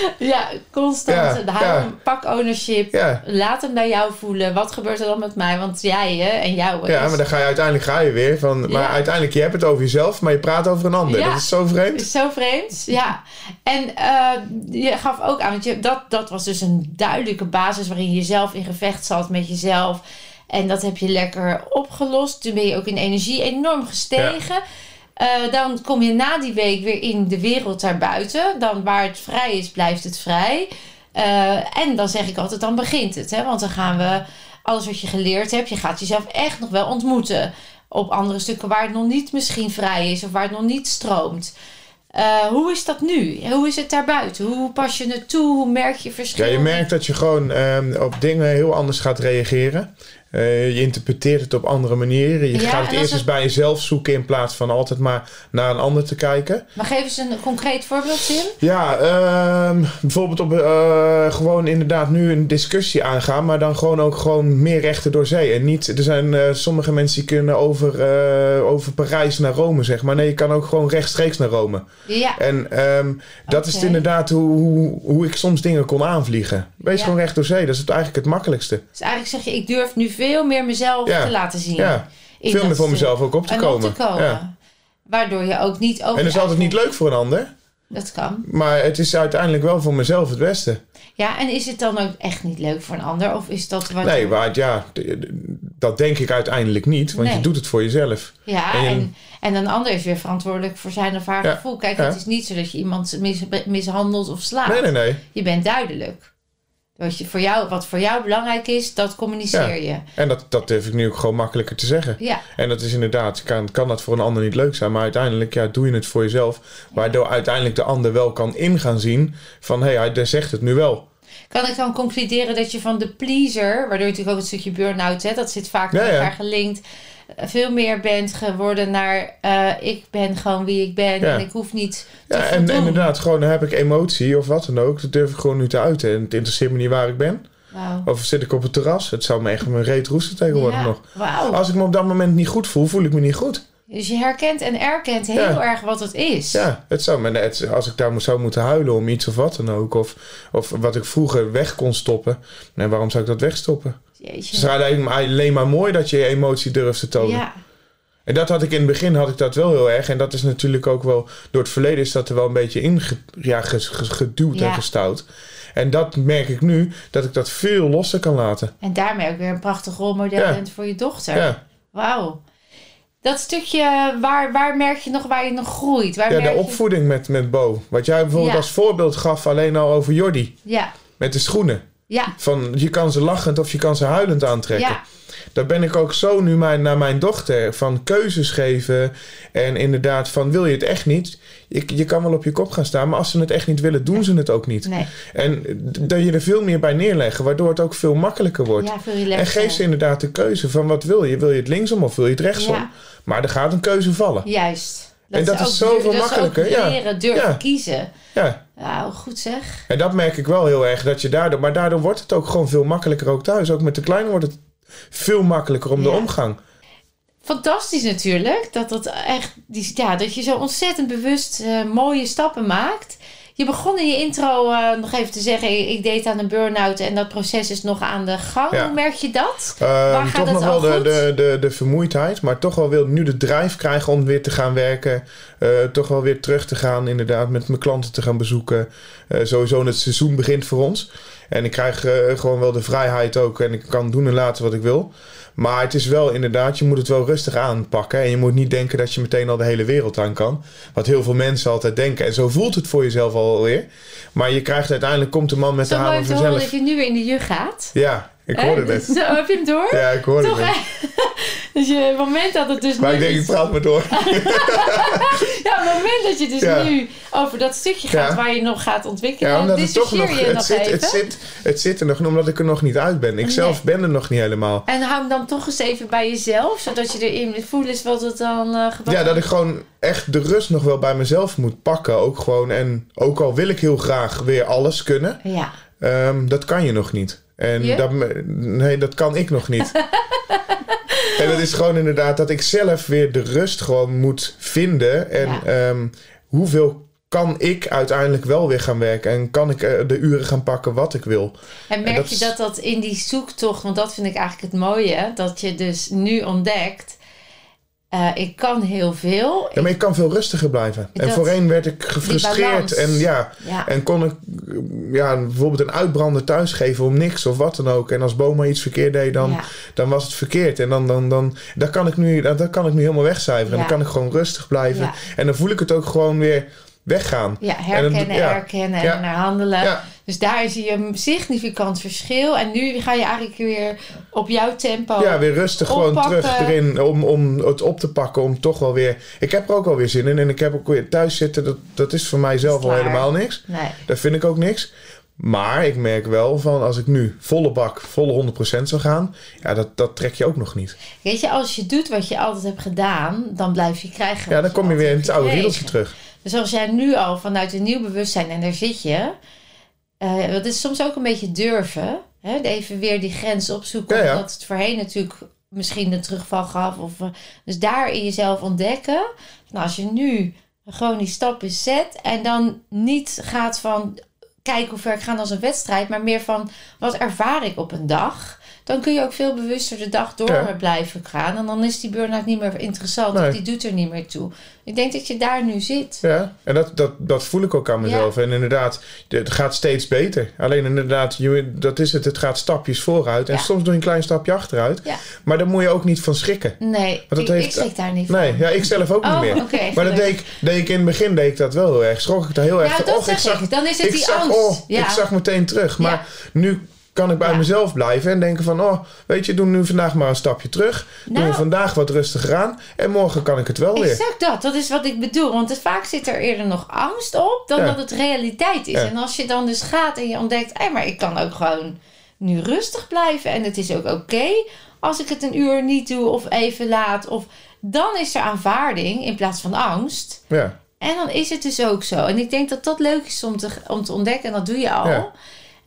ja constant. Ja, Daarom ja. pak ownership. Laat hem bij jou voelen. Wat gebeurt er dan met mij? Want jij hè, en jou. Ja, is- maar dan ga je uiteindelijk ga je weer van. Maar uiteindelijk, je hebt het over jezelf, maar je praat over een ander. Dat is zo vreemd. is zo vreemd, ja. En eh, je gaf ook aan, want je, dat, dat was dus een duidelijke basis waarin je zelf in gevecht zat met jezelf. En dat heb je lekker opgelost. Toen ben je ook in energie enorm gestegen. Eh, dan kom je na die week weer in de wereld daarbuiten. Dan waar het vrij is, blijft het vrij. Eh, en dan zeg ik altijd, dan begint het. Hè? Want dan gaan we alles wat je geleerd hebt, je gaat jezelf echt nog wel ontmoeten. Op andere stukken waar het nog niet misschien vrij is of waar het nog niet stroomt. Eh, hoe is dat nu? Hoe is het daarbuiten? Hoe pas je het toe? Hoe merk je verschil? Ja, je merkt dat je gewoon ehm, op dingen heel anders gaat reageren. Eh, je interpreteert het op andere manieren. Je Ja, gaat het eerst eens het- bij jezelf zoeken in plaats van altijd maar naar een ander te kijken. Maar geef eens een concreet voorbeeld, Tim. Ja, ehm, bijvoorbeeld op eh, gewoon inderdaad nu een discussie aangaan, maar dan gewoon ook gewoon meer rechten door zee. En niet, er zijn eh, sommige mensen die kunnen over, over Parijs naar Rome, zeg maar. Nee, je kan ook gewoon rechtstreeks naar Rome. Ja, En ehm, dat is inderdaad hoe, hoe, hoe ik soms dingen kon aanvliegen. Wees Ja. gewoon recht door zee, dat is het eigenlijk het makkelijkste. dus eigenlijk zeg je, ik durf nu veel meer mezelf Ja. te laten zien. Ja, veel meer voor mezelf ook op te en komen. op te komen. Ja. Waardoor je ook niet over... En dat is altijd niet leuk voor een ander, Dat kan. maar het is uiteindelijk wel voor mezelf het beste. Ja, en is het dan ook echt niet leuk voor een ander? Of is dat wat Nee, maar ja, dat denk ik uiteindelijk niet, want Nee. je doet het voor jezelf. Ja, En je- en, en een ander is weer verantwoordelijk voor zijn of haar Ja, gevoel. Kijk, ja. het is niet zo dat je iemand mis, mishandelt of slaat. Nee, nee, nee. Je bent duidelijk. Wat, je voor jou, wat voor jou belangrijk is, dat communiceer je. En dat, dat durf ik nu ook gewoon makkelijker te zeggen. Ja, En dat is inderdaad, kan, kan dat voor een ander niet leuk zijn, maar uiteindelijk ja, doe je het voor jezelf. Waardoor uiteindelijk de ander wel kan ingaan zien van hé, hey, hij zegt het nu wel. Kan ik dan concluderen dat je van de pleaser, waardoor je natuurlijk ook het stukje burn-out, hè, dat zit vaak met ja. elkaar gelinkt, eh, veel meer bent geworden naar eh, ik ben gewoon wie ik ben Ja. en ik hoef niet te Ja, en inderdaad, gewoon heb ik emotie of wat dan ook. Dat durf ik gewoon nu te uiten. En het interesseert me niet waar ik ben. Of zit ik op het terras. Het zou me echt mijn reet roesten tegenwoordig nog. Als ik me op dat moment niet goed voel, voel ik me niet goed. Dus je herkent en erkent heel Ja. erg wat het is. Ja, het zou me net, als ik daar zou moeten huilen om iets of wat dan ook. Of, of wat ik vroeger weg kon stoppen. Nee, waarom zou ik dat wegstoppen? Het Jeetje. is alleen maar, alleen maar mooi dat je je emotie durft te tonen. Ja, En dat had ik in het begin had ik dat wel heel erg. En dat is natuurlijk ook wel... Door het verleden is dat er wel een beetje in ja, geduwd Ja. en gestouwd. En dat merk ik nu, dat ik dat veel losser kan laten. en daarmee ook weer een prachtig rolmodel bent voor je dochter. Ja, Wauw. Dat stukje, waar, waar merk je nog waar je nog groeit? Waar ja merk de je- opvoeding met, met Bo. Wat jij bijvoorbeeld Ja. als voorbeeld gaf alleen al over Jordi. Ja, Met de schoenen. ja, Van je kan ze lachend of je kan ze huilend aantrekken. ja. Daar ben ik ook zo nu mijn, naar mijn dochter van keuzes geven. En inderdaad van wil je het echt niet? Je, je kan wel op je kop gaan staan, maar als ze het echt niet willen, doen ze het ook niet. Nee. En dat je er veel meer bij neerleggen, waardoor het ook veel makkelijker wordt. Ja, veel en geef ze inderdaad de keuze van wat wil je? Wil je het linksom of wil je het rechtsom? Ja. Maar er gaat een keuze vallen. Juist. En dat is zoveel makkelijker, ja. leren, durven Ja. kiezen. Ja. Nou, goed zeg. En dat merk ik wel heel erg, dat je daardoor... Maar daardoor wordt het ook gewoon veel makkelijker ook thuis. Ook met de kleine wordt het veel makkelijker om de omgang. Fantastisch natuurlijk. Dat, dat, echt, die, ja, dat je zo ontzettend bewust eh, mooie stappen maakt. Je begon in je intro eh, nog even te zeggen... ik, deed aan een burn-out en dat proces is nog aan de gang. Ja. Hoe merk je dat? Ehm, Waar gaat toch nog wel de, de, de, de vermoeidheid, maar toch wel wil nu de drive krijgen om weer te gaan werken. Eh, toch wel weer terug te gaan, inderdaad, met mijn klanten te gaan bezoeken. Sowieso het seizoen begint voor ons. En ik krijg eh, gewoon wel de vrijheid ook en ik kan doen en laten wat ik wil. Maar het is wel inderdaad, je moet het wel rustig aanpakken. En je moet niet denken dat je meteen al de hele wereld aan kan. Wat heel veel mensen altijd denken. En zo voelt het voor jezelf alweer. Maar je krijgt uiteindelijk, komt de man met de Zo mooi hamer om te horen vanzelf. dat je nu weer in de jug gaat. Ja, ik hoorde het. Zo, heb je hem door? Ja, ik hoorde Toch, het. Dus je, het moment dat het dus Maar nu... ik denk, ik praat maar door. Ja, het moment dat je dus Ja. nu over dat stukje gaat Ja. waar je nog gaat ontwikkelen... Ja, omdat het toch nog, je het nog zit, even. het, zit, het zit er nog, omdat ik er nog niet uit ben. Ik Nee. zelf ben er nog niet helemaal. En hou hem dan toch eens even bij jezelf, zodat je erin voelt is wat het dan eh gebeurt. Ja, dat ik gewoon echt de rust nog wel bij mezelf moet pakken. Ook gewoon, en ook al wil ik heel graag weer alles kunnen, Ja, ehm, dat kan je nog niet. En dat, nee, dat kan ik nog niet. en dat is gewoon inderdaad dat ik zelf weer de rust gewoon moet vinden. En Ja. ehm, hoeveel kan ik uiteindelijk wel weer gaan werken? En kan ik eh, de uren gaan pakken wat ik wil? en merk dat je dat dat in die zoektocht, want dat vind ik eigenlijk het mooie, dat je dus nu ontdekt, eh, ik kan heel veel. Ja, maar ik kan veel rustiger blijven. En voorheen werd ik gefrustreerd en ja, Ja, en kon ik ja, bijvoorbeeld een uitbrander thuis geven om niks of wat dan ook. En als Boma iets verkeerd deed, dan, ja, dan was het verkeerd. En dan, dan, dan dat kan ik nu, dat, dat kan ik nu helemaal wegcijferen. En dan kan ik gewoon rustig blijven. En dan voel ik het ook gewoon weer weggaan. ja, En herkennen, ja. herkennen en naar handelen. Dus daar zie je een significant verschil. En nu ga je eigenlijk weer op jouw tempo. ja, weer rustig gewoon terug erin om, om het op te pakken. Om toch wel weer... Ik heb er ook wel weer zin in. En ik heb ook weer thuis zitten. Dat, dat is voor mij zelf al helemaal niks. Nee, Dat vind ik ook niks. Maar ik merk wel van als ik nu volle bak, volle 100% zou gaan, ja, dat, dat trek je ook nog niet. Weet je, als je doet wat je altijd hebt gedaan, dan blijf je krijgen. Ja, dan kom je altijd weer in het oude riedeltje terug. Dus als jij nu al vanuit een nieuw bewustzijn en daar zit je, eh dat is soms ook een beetje durven. Hè? Even weer die grens opzoeken, Ja, ja. omdat het voorheen natuurlijk misschien een terugval gaf. Of, eh, dus daar in jezelf ontdekken. Nou, als je nu gewoon die stappen zet en dan niet gaat van kijken hoe ver ik ga als een wedstrijd, maar meer van wat ervaar ik op een dag. Dan kun je ook veel bewuster de dag door Ja. blijven gaan. En dan is die burn-out niet meer interessant. Nee. Of die doet er niet meer toe. Ik denk dat je daar nu zit. Ja, en dat, dat, dat voel ik ook aan mezelf. En inderdaad, het gaat steeds beter. Alleen inderdaad, je, dat is het. Het gaat stapjes vooruit. En Ja. soms doe je een klein stapje achteruit. Ja. Maar daar moet je ook niet van schrikken. Nee, dat ik, heeft- ik schrik daar niet Nee, van. ja, ik zelf ook Oh, niet meer. oké, maar dat deed ik, deed ik in het begin deed ik dat wel heel erg. Schrok ik daar heel erg Ja, van. dat Och, zeg ik zag. Dan is het die zag, angst. Oh, Ja. Ik zag meteen terug. Maar Ja. nu kan ik bij Ja. mezelf blijven en denken van... Oh, weet je, doe nu vandaag maar een stapje terug. doe Nou. me vandaag wat rustiger aan. En morgen kan ik het wel weer. Exact dat, dat is wat ik bedoel. Want het, vaak zit er eerder nog angst op dan Ja. dat het realiteit is. Ja. En als je dan dus gaat en je ontdekt, hé, maar ik kan ook gewoon nu rustig blijven. En het is ook oké als ik het een uur niet doe of even laat. Of, dan is er aanvaarding in plaats van angst. Ja. En dan is het dus ook zo. En ik denk dat dat leuk is om te, om te ontdekken. En dat doe je al.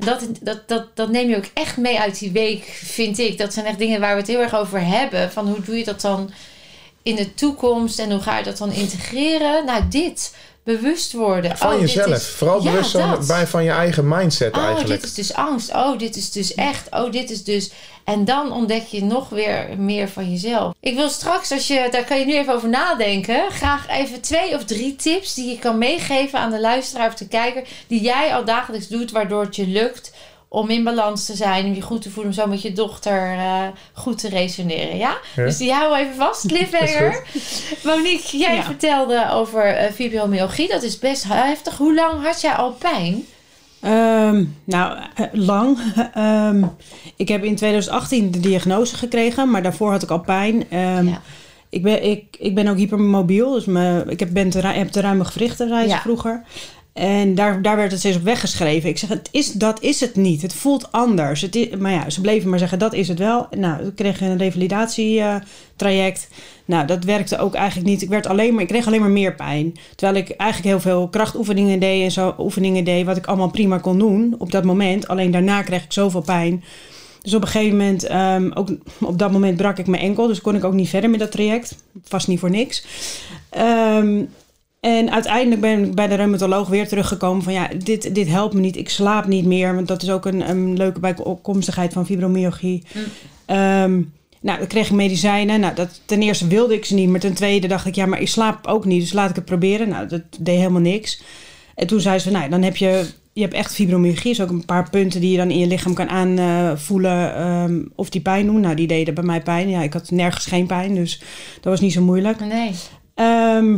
Dat, dat, dat, dat neem je ook echt mee uit die week, vind ik. Dat zijn echt dingen waar we het heel erg over hebben. Van hoe doe je dat dan in de toekomst en hoe ga je dat dan integreren? Nou, dit. Bewust worden. Van Oh, jezelf. is- Vooral Ja, bewust dat. bij, van je eigen mindset Oh, eigenlijk. dit is dus angst. Oh, dit is dus echt. Oh, dit is dus. En dan ontdek je nog weer meer van jezelf. Ik wil straks, als je, daar kan je nu even over nadenken, graag even twee of drie tips die je kan meegeven aan de luisteraar of de kijker, die jij al dagelijks doet, waardoor het je lukt om in balans te zijn, om je goed te voelen, om zo met je dochter eh, goed te resoneren. Ja? Ja. Dus die houden we even vast, cliffhanger. Monique, jij Ja. vertelde over eh fibromyalgie. Dat is best heftig. Hoe lang had jij al pijn? Ehm, nou, eh, lang. Ehm, ik heb in 2018 de diagnose gekregen, maar daarvoor had ik al pijn. Ehm, Ja. ik, ben, ik, ik ben ook hypermobiel, dus me, ik heb, ben te, heb te ruime gewrichten reizen Ja. vroeger. En daar, daar werd het steeds op weggeschreven. Ik zeg, het is, dat is het niet. Het voelt anders. Het is, maar ja, ze bleven maar zeggen, dat is het wel. Nou, ik kreeg een revalidatietraject. nou, dat werkte ook eigenlijk niet. Ik, werd alleen maar, ik kreeg alleen maar meer pijn. Terwijl ik eigenlijk heel veel krachtoefeningen deed en zo oefeningen deed, wat ik allemaal prima kon doen op dat moment. Alleen daarna kreeg ik zoveel pijn. Dus op een gegeven moment, ehm, ook op dat moment brak ik mijn enkel. Dus kon ik ook niet verder met dat traject. Vast niet voor niks. Ehm, en uiteindelijk ben ik bij de reumatoloog weer teruggekomen van ja, dit, dit helpt me niet. Ik slaap niet meer, want dat is ook een, een leuke bijkomstigheid van fibromyalgie. Mm. Ehm, nou, dan kreeg ik medicijnen. Nou, dat, ten eerste wilde ik ze niet, maar ten tweede dacht ik ja, maar ik slaap ook niet, dus laat ik het proberen. Nou, dat deed helemaal niks. En toen zei ze, nou, dan heb je, je hebt echt fibromyalgie. is ook een paar punten die je dan in je lichaam kan aanvoelen ehm, of die pijn doen. Nou, die deden bij mij pijn. Ja, ik had nergens geen pijn, dus dat was niet zo moeilijk. Nee. Ehm,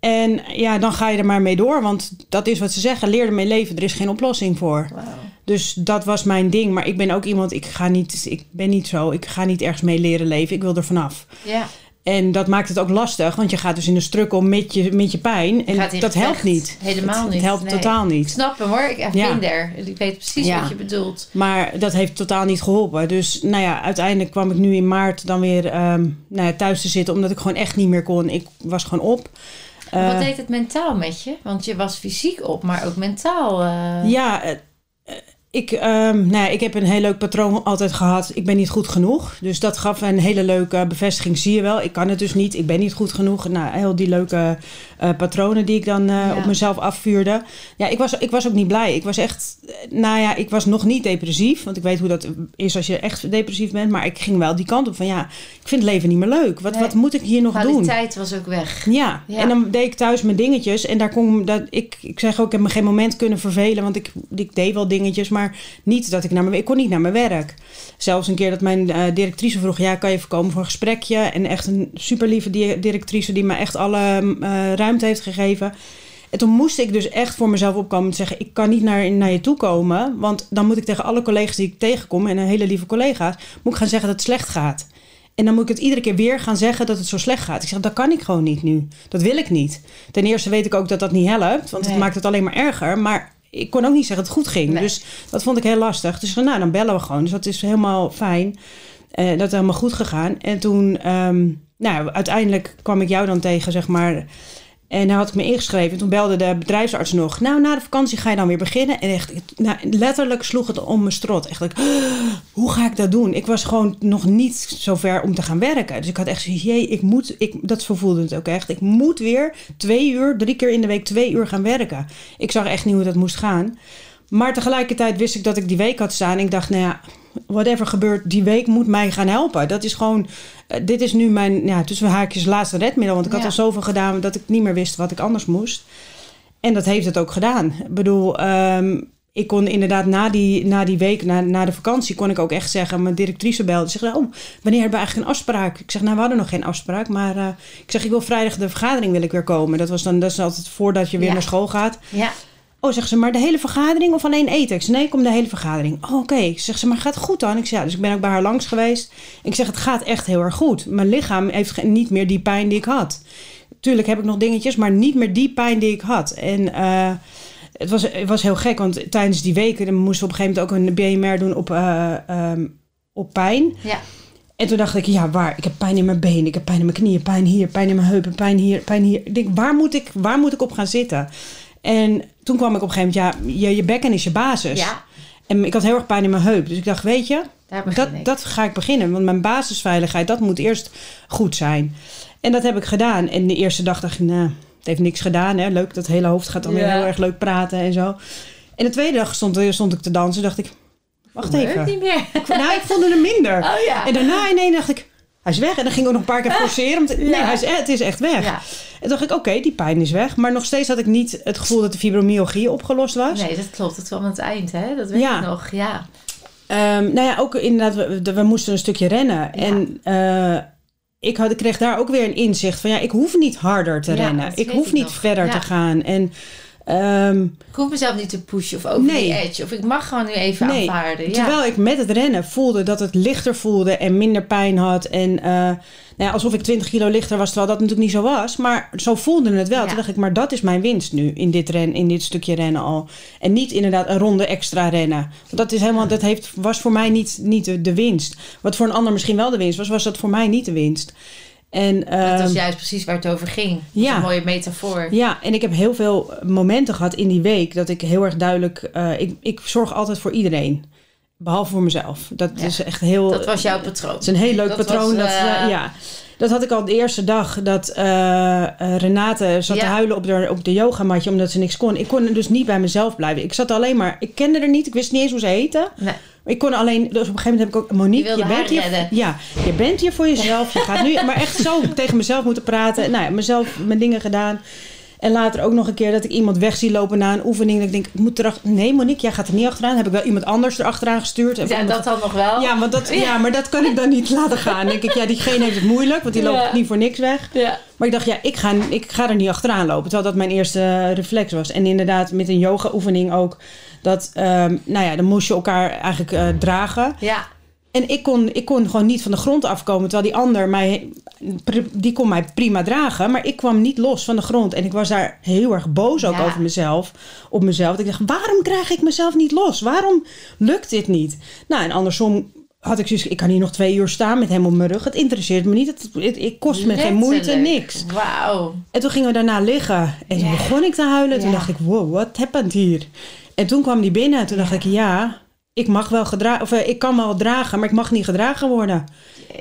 en ja, dan ga je er maar mee door. Want dat is wat ze zeggen. Leer ermee leven. Er is geen oplossing voor. Wauw. Dus dat was mijn ding. Maar ik ben ook iemand, ik ga niet, ik ben niet zo. Ik ga niet ergens mee leren leven. Ik wil er vanaf. Ja. En dat maakt het ook lastig. Want je gaat dus in de struggle met je, met je pijn. En dat helpt niet. Helemaal het, niet, Het helpt nee. totaal Ik niet. snap hem hoor. Ik heb Ja. er. Ik weet precies Ja. wat je bedoelt. Maar dat heeft totaal niet geholpen. Dus nou ja, uiteindelijk kwam ik nu in maart dan weer ehm, nou ja, thuis te zitten. Omdat ik gewoon echt niet meer kon. Ik was gewoon op. Wat Eh, deed het mentaal met je? Want je was fysiek op, maar ook mentaal. eh, Ja, eh, ik, ehm, nou ja, ik heb een heel leuk patroon altijd gehad. Ik ben niet goed genoeg. Dus dat gaf een hele leuke bevestiging. Zie je wel, ik kan het dus niet. Ik ben niet goed genoeg. Nou, heel die leuke eh, patronen die ik dan eh, Ja. op mezelf afvuurde. Ja, ik was, ik was ook niet blij. Ik was echt, eh, nou ja, ik was nog niet depressief. Want ik weet hoe dat is als je echt depressief bent. Maar ik ging wel die kant op van ja, ik vind het leven niet meer leuk. Wat, Nee. wat moet ik hier nog doen? kwaliteit was ook weg. Ja. Ja. en dan deed ik thuis mijn dingetjes. En daar kon dat ik, ik zeg ook, ik heb me geen moment kunnen vervelen. Want ik, ik deed wel dingetjes, maar niet dat ik naar mijn, ik kon niet naar mijn werk. Zelfs een keer dat mijn directrice vroeg, ja, kan je even komen voor een gesprekje? En echt een super lieve directrice die me echt alle eh, ruimte heeft gegeven. En toen moest ik dus echt voor mezelf opkomen en zeggen: Ik kan niet naar, naar je toe komen. Want dan moet ik tegen alle collega's die ik tegenkom, en een hele lieve collega's, moet ik gaan zeggen dat het slecht gaat. En dan moet ik het iedere keer weer gaan zeggen dat het zo slecht gaat. Ik zeg, dat kan ik gewoon niet nu. Dat wil ik niet. Ten eerste weet ik ook dat dat niet helpt, want Nee. het maakt het alleen maar erger. Maar ik kon ook niet zeggen dat het goed ging. Nee. Dus dat vond ik heel lastig. Dus nou, dan bellen we gewoon. Dus dat is helemaal fijn. Eh, dat is helemaal goed gegaan. En toen, ehm, nou, uiteindelijk kwam ik jou dan tegen, zeg maar. En nou had ik me ingeschreven. Toen belde de bedrijfsarts nog. Nou, na de vakantie ga je dan weer beginnen. En echt, nou, letterlijk sloeg het om mijn strot. Echt, hoe ga ik dat doen? Ik was gewoon nog niet zo ver om te gaan werken. Dus ik had echt zoiets, jee, ik moet, ik, dat zo voelde het ook echt. Ik moet weer twee uur, drie keer in de week twee uur gaan werken. Ik zag echt niet hoe dat moest gaan. Maar tegelijkertijd wist ik dat ik die week had staan. Ik dacht, nou ja, whatever gebeurt, die week moet mij gaan helpen. Dat is gewoon, eh, dit is nu mijn, ja, tussen haakjes laatste redmiddel. Want ik had al zoveel gedaan dat ik niet meer wist wat ik anders moest. En dat heeft het ook gedaan. Ik bedoel, ehm, ik kon inderdaad na die, na die week, na, na de vakantie, kon ik ook echt zeggen, mijn directrice belde. Ze zegt, oh, wanneer hebben we eigenlijk een afspraak? Ik zeg, nou, we hadden nog geen afspraak. Maar eh, ik zeg, ik wil vrijdag de vergadering wil ik weer komen. Dat was dan, dat is altijd voordat je weer Ja. naar school gaat. Ja. Oh, zegt ze, maar de hele vergadering of alleen eten? Ik zeg, nee, ik kom de hele vergadering. Oh, oké. Zegt ze, maar gaat het goed dan? Ik zeg, ja, dus ik ben ook bij haar langs geweest. Ik zeg, het gaat echt heel erg goed. Mijn lichaam heeft niet meer die pijn die ik had. Tuurlijk heb ik nog dingetjes, maar niet meer die pijn die ik had. En eh, het, was, het was heel gek, want tijdens die weken dan moesten we op een gegeven moment ook een BMR doen op, eh, ehm, op pijn. Ja. En toen dacht ik, ja, waar? Ik heb pijn in mijn benen, ik heb pijn in mijn knieën, pijn hier, pijn in mijn heupen, pijn hier, pijn hier. Ik denk, waar moet ik, waar moet ik op gaan zitten? En toen kwam ik op een gegeven moment, ja, je, je bekken is je basis. Ja. En ik had heel erg pijn in mijn heup. Dus ik dacht, weet je, dat, ik. dat ga ik beginnen. Want mijn basisveiligheid, dat moet eerst goed zijn. En dat heb ik gedaan. En de eerste dag dacht ik, nou, het heeft niks gedaan. Hè? Leuk, dat hele hoofd gaat dan weer heel erg leuk praten en zo. En de tweede dag stond, stond ik te dansen. dacht ik, wacht even. niet meer. Nou, ik vond er minder. Oh ja. En daarna ineens dacht ik, hij is weg. En dan ging ik ook nog een paar keer forceren. Om te- Nee, Ja. hij is, eh, het is echt weg. Ja. En dacht ik, oké, die pijn is weg. Maar nog steeds had ik niet het gevoel dat de fibromyalgie opgelost was. Nee, dat klopt. Het kwam aan het eind, hè? Dat weet Ja. ik nog. Ja. Ehm, nou ja, ook inderdaad, we, we- moesten een stukje rennen. En eh, ik, had, ik kreeg daar ook weer een inzicht van, ja, ik hoef niet harder te rennen. dat Ik hoef ik niet nog. verder te gaan. En ehm, Ik hoef mezelf niet te pushen of over Nee. die edge. Of ik mag gewoon nu even nee, aanvaarden. Ja. terwijl ik met het rennen voelde dat het lichter voelde en minder pijn had. En eh, nou ja, alsof ik 20 kilo lichter was, terwijl dat natuurlijk niet zo was. Maar zo voelde het wel. Ja. Toen dacht ik, maar dat is mijn winst nu in dit, ren, in dit stukje rennen al. En niet inderdaad een ronde extra rennen. Want dat, is helemaal, dat heeft, was voor mij niet, niet de, de winst. Wat voor een ander misschien wel de winst was, was dat voor mij niet de winst. En, dat ehm, was juist precies waar het over ging. Ja. Een mooie metafoor. ja, en ik heb heel veel momenten gehad in die week dat ik heel erg duidelijk. eh, ik, ik zorg altijd voor iedereen. Behalve voor mezelf. Dat Ja. is echt heel. Dat was jouw patroon. Het is een heel leuk Dat patroon. was, dat, eh, ja. dat had ik al de eerste dag dat eh, Renate zat Ja. te huilen op de, op de yogamatje omdat ze niks kon. Ik kon dus niet bij mezelf blijven. Ik zat alleen maar, ik kende er niet, ik wist niet eens hoe ze heette. Nee. Ik kon alleen, dus op een gegeven moment heb ik ook, Monique, Je wilde bent hier, redden. ja, je bent hier voor jezelf. Je gaat nu, maar echt zo tegen mezelf moeten praten. Nou ja, mezelf mijn dingen gedaan. En later ook nog een keer dat ik iemand weg zie lopen na een oefening. Dat ik denk, ik moet erachter. Nee, Monique, jij gaat er niet achteraan. heb ik wel iemand anders erachteraan gestuurd. Ja, dat dan nog wel. ja, want dat, ja, maar dat kan ik dan niet laten gaan. Dan denk ik, ja, diegene heeft het moeilijk, want die Ja. loopt niet voor niks weg. Ja. Maar ik dacht, ja, ik ga, ik ga er niet achteraan lopen. Terwijl dat mijn eerste reflex was. En inderdaad, met een yoga-oefening ook. Dat, ehm, nou ja, dan moest je elkaar eigenlijk eh, dragen. Ja. En ik kon, ik kon gewoon niet van de grond afkomen. Terwijl die ander mij, die kon mij prima dragen. Maar ik kwam niet los van de grond. En ik was daar heel erg boos ook Ja. over mezelf. Op mezelf. Dat ik dacht, waarom krijg ik mezelf niet los? Waarom lukt dit niet? Nou, en andersom had ik zoiets, ik kan hier nog twee uur staan met hem op mijn rug. Het interesseert me niet. Het, het, het kost me geen moeite, niks. Wauw. En toen gingen we daarna liggen. En toen Ja. begon ik te huilen. Toen dacht ik, wow, what happened hier? En toen kwam die binnen. En toen dacht ik, ja, ik mag wel gedragen, of eh, ik kan wel dragen, maar ik mag niet gedragen worden.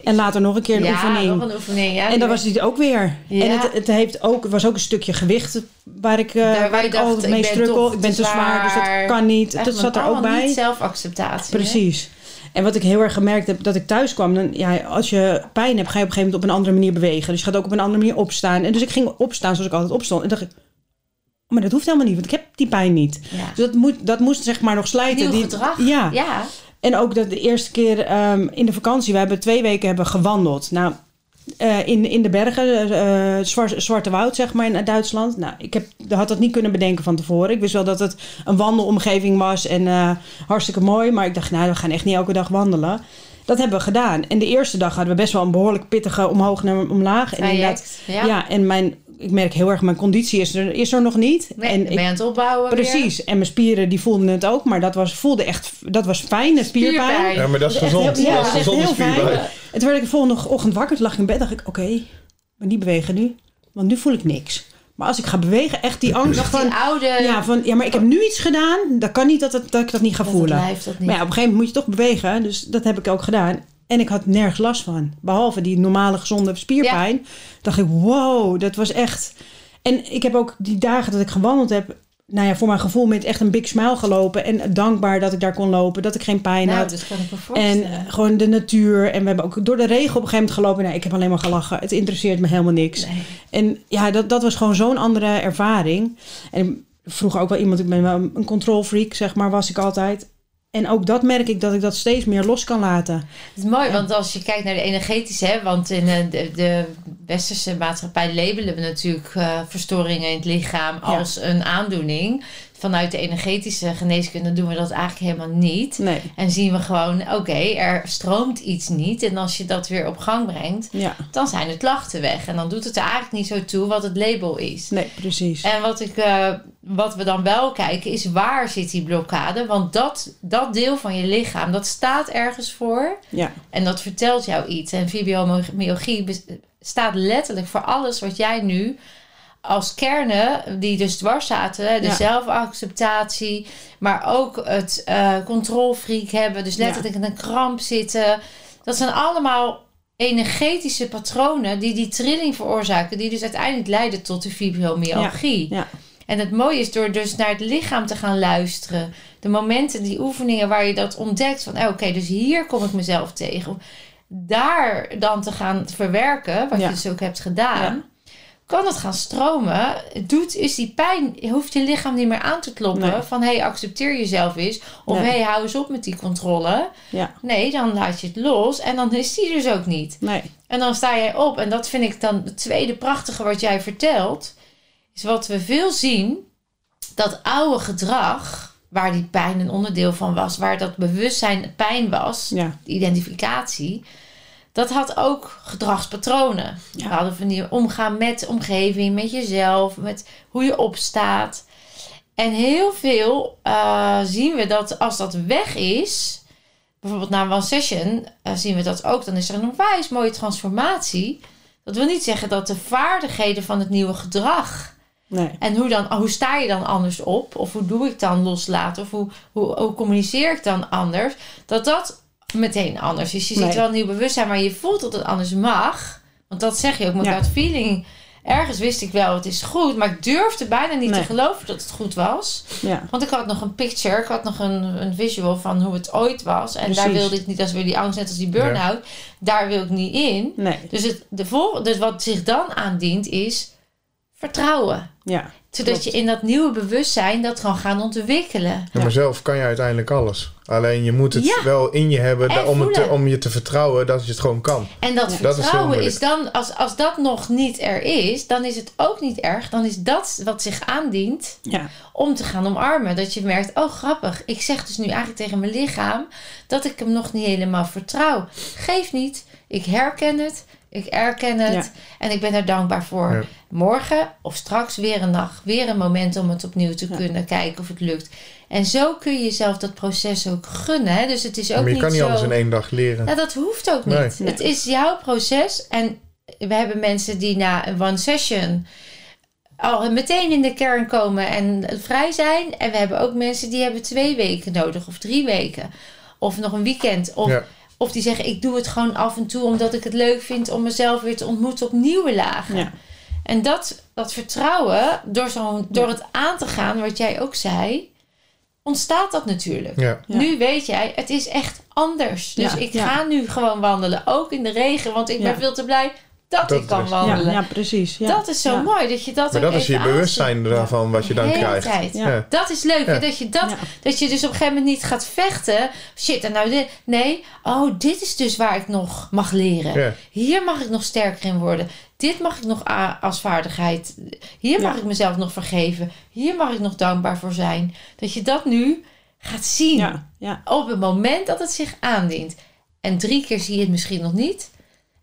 En later nog een keer een ja, oefening. nog een oefening. Ja, en dat was dit ook weer. Ja. En het, het heeft ook, was ook een stukje gewicht waar ik, Daar waar ik dacht, mee strukkel. Ik ben te zwaar, dus dat kan niet. Dat zat er ook bij. Zelfacceptatie. hè? Precies. En wat ik heel erg gemerkt heb, dat ik thuis kwam, dan, ja, als je pijn hebt, ga je op een gegeven moment op een andere manier bewegen. Dus je gaat ook op een andere manier opstaan. En dus ik ging opstaan zoals ik altijd opstond. En dacht ik, "Oh, maar dat hoeft helemaal niet, want ik heb die pijn niet. Ja. Dus dat, moet, dat moest zeg maar nog slijten. Nieuw Die- gedrag. Ja. Ja. En ook dat de eerste keer ehm, in de vakantie, we hebben twee weken hebben gewandeld. Nou, eh, in, in de bergen, eh, Zwar- Zwarte Woud, zeg maar, in Duitsland. Nou, ik heb, had dat niet kunnen bedenken van tevoren. Ik wist wel dat het een wandelomgeving was en eh, hartstikke mooi. Maar ik dacht, nou, we gaan echt niet elke dag wandelen. Dat hebben we gedaan. En de eerste dag hadden we best wel een behoorlijk pittige omhoog naar omlaag. En inderdaad, Traject. Ja. ja. en mijn ik merk heel erg, mijn conditie is er, is er nog niet. Nee, en ben ik, aan het opbouwen weer. precies. En mijn spieren die voelden het ook, maar dat was, voelde echt, dat was fijn, een spierpijn. Spierpijn. Ja, maar dat is gezond. heel- ja, dat is gezonde heel fijn. spierpijn. En toen werd ik de volgende ochtend wakker, toen lag ik in bed, dacht ik, oké, maar niet bewegen nu, want nu voel ik niks. Maar als ik ga bewegen, echt die angst Nog die van, oude... ja, van, ja, maar ik heb nu iets gedaan, dat kan niet dat, het, dat ik dat niet ga dat voelen. blijft dat niet. Maar ja, op een gegeven moment moet je toch bewegen. Dus dat heb ik ook gedaan. En ik had nergens last van. Behalve die normale gezonde spierpijn. Dacht ik, wow, dat was echt... En ik heb ook die dagen dat ik gewandeld heb... Nou ja, voor mijn gevoel met echt een big smile gelopen. En dankbaar dat ik daar kon lopen. Dat ik geen pijn nou, had. dat kan ik me En voorstellen. gewoon de natuur. En we hebben ook door de regen op een gegeven moment gelopen. Nou, ik heb alleen maar gelachen. Het interesseert me helemaal niks. Nee. En ja, dat, dat was gewoon zo'n andere ervaring. En vroeger ook wel iemand, ik ben wel een control freak, zeg maar, was ik altijd. En ook dat merk ik dat ik dat steeds meer los kan laten. Het is mooi, want als je kijkt naar de energetische, hè, want in eh, de, de westerse maatschappij labelen we natuurlijk eh, verstoringen in het lichaam als een aandoening. Vanuit de energetische geneeskunde doen we dat eigenlijk helemaal niet. Nee. En zien we gewoon, oké, er stroomt iets niet. En als je dat weer op gang brengt, Ja, dan zijn de klachten weg. En dan doet het er eigenlijk niet zo toe wat het label is. nee, precies. En wat, ik, eh, wat we dan wel kijken is waar zit die blokkade? Want dat, dat deel van je lichaam, dat staat ergens voor. Ja, En dat vertelt jou iets. En fibromyalgie staat letterlijk voor alles wat jij nu als kernen, die dus dwars zaten, de Ja. zelfacceptatie, maar ook het eh controlfreak hebben, dus letterlijk in een kramp zitten. Dat zijn allemaal energetische patronen die die trilling veroorzaken, die dus uiteindelijk leiden tot de fibromyalgie. ja, En het mooie is door dus naar het lichaam te gaan luisteren. De momenten, die oefeningen waar je dat ontdekt. Van eh, oké, dus hier kom ik mezelf tegen. Daar dan te gaan verwerken, wat Ja. je dus ook hebt gedaan. Ja. Kan het gaan stromen? Doet, is die pijn, hoeft je lichaam niet meer aan te kloppen. Nee. Van hé, hey, accepteer jezelf eens. Of hé, Nee. hey, hou eens op met die controle. ja, Nee, dan laat je het los. En dan is die dus ook niet. nee. En dan sta jij op. En dat vind ik dan het tweede prachtige wat jij vertelt. Is wat we veel zien. Dat oude gedrag. Waar die pijn een onderdeel van was. Waar dat bewustzijn pijn was. Ja, De identificatie. Dat had ook gedragspatronen. Ja. We hadden van die omgaan met de omgeving. Met jezelf. Met hoe je opstaat. En heel veel eh, zien we dat als dat weg is. Bijvoorbeeld na een one session eh, zien we dat ook. Dan is er een onwijs mooie transformatie. Dat wil niet zeggen dat de vaardigheden van het nieuwe gedrag. Nee. En hoe, dan, hoe sta je dan anders op? Of hoe doe ik dan loslaten? Of hoe, hoe, hoe communiceer ik dan anders? Dat dat meteen anders is. Je ziet Nee. wel een nieuw bewustzijn, maar je voelt dat het anders mag. Want dat zeg je ook met Ja. dat feeling. Ergens wist ik wel, het is goed. Maar ik durfde bijna niet Nee. te geloven dat het goed was. Ja, Want ik had nog een picture, ik had nog een, een visual van hoe het ooit was. En daar wilde ik niet, dat is weer die angst, net als die burn-out. Daar wil ik niet in. nee. Dus, het, de vol, dus wat zich dan aandient is vertrouwen. Ja, Zodat Klopt. je in dat nieuwe bewustzijn dat kan gaan ontwikkelen. Ja, Ja. maar zelf kan je uiteindelijk alles. Alleen je moet het Ja. wel in je hebben da- om, het te- om je te vertrouwen dat je het gewoon kan. En dat Ja. Dat is heel vertrouwen moeilijk. is, dan, als, als dat nog niet er is, dan is het ook niet erg. Dan is dat wat zich aandient ja, om te gaan omarmen. Dat je merkt, oh grappig, ik zeg dus nu eigenlijk tegen mijn lichaam dat ik hem nog niet helemaal vertrouw. Geef niet, ik herken het, ik erken het Ja. en ik ben er dankbaar voor. Ja. Morgen of straks weer een dag, weer een moment om het opnieuw te Ja. kunnen kijken of het lukt. En zo kun je jezelf dat proces ook gunnen. Hè? Dus het is ook maar je niet kan niet zo... alles in één dag leren. Ja, dat hoeft ook niet. Nee. Het is jouw proces. En we hebben mensen die na een one session al meteen in de kern komen en vrij zijn. En we hebben ook mensen die hebben twee weken nodig of drie weken. Of nog een weekend. Of, Ja. Of die zeggen ik doe het gewoon af en toe omdat ik het leuk vind om mezelf weer te ontmoeten op nieuwe lagen. ja, En dat, dat vertrouwen, door, zo'n door het aan te gaan, wat jij ook zei, ontstaat dat natuurlijk. Ja. Ja. Nu weet jij, het is echt anders. Dus Ja, ik ja. ga nu gewoon wandelen, ook in de regen, want ik Ja. ben veel te blij dat, Dat ik kan ja, wandelen. ja, precies. Ja. Dat is zo Ja. mooi dat je dat Maar dat is je bewustzijn daarvan wat je dan krijgt. tijd. Ja. Ja. Dat is leuk, dat je dat, Ja. dat je dus op een gegeven moment niet gaat vechten. Shit, en nou dit. Nee, oh, dit is dus waar ik nog mag leren. Ja. Hier mag ik nog sterker in worden. Dit mag ik nog als vaardigheid. Hier mag ik mezelf nog vergeven. Hier mag ik nog dankbaar voor zijn. Dat je dat nu gaat zien. Ja, ja, Op het moment dat het zich aandient. En drie keer zie je het misschien nog niet.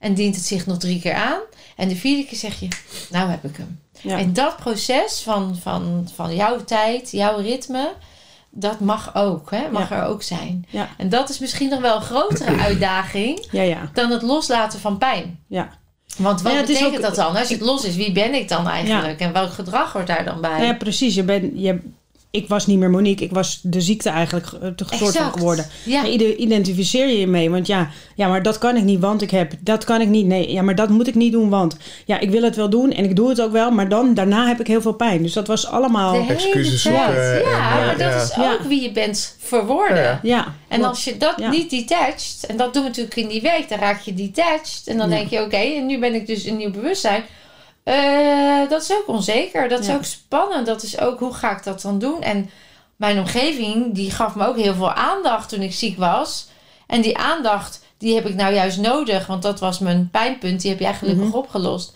En dient het zich nog drie keer aan. En de vierde keer zeg je, nou heb ik hem. Ja. En dat proces van, van, van jouw tijd, jouw ritme, dat mag ook. Hè? Mag er ook zijn. Ja. En dat is misschien nog wel een grotere uitdaging ja, ja, dan het loslaten van pijn. ja. Want wat Ja, betekent ook- dat dan? Als het los is, wie ben ik dan eigenlijk? En welk gedrag hoort daar dan bij? Ja, precies. Je bent, je, ik was niet meer Monique. Ik was de ziekte eigenlijk te soort van geworden. Ja. Ja, ide- identificeer je je mee. Want ja, ja, maar dat kan ik niet, want ik heb. Dat kan ik niet. Nee, ja, maar dat moet ik niet doen, want. Ja, ik wil het wel doen en ik doe het ook wel. Maar dan, daarna heb ik heel veel pijn. Dus dat was allemaal... Excuses zoeken Ja, en, eh, maar dat ja. is Ja. ook wie je bent verworden. Ja, ja. Ja. En als je dat Ja. niet detached, en dat doen we natuurlijk in die week, dan raak je detached. En dan Ja. denk je, oké, en nu ben ik dus een nieuw bewustzijn. Eh, dat is ook onzeker, dat is ook spannend. Dat is ook, hoe ga ik dat dan doen? En mijn omgeving, die gaf me ook heel veel aandacht toen ik ziek was. En die aandacht, die heb ik nou juist nodig, want dat was mijn pijnpunt. Die heb jij gelukkig Mhm. opgelost.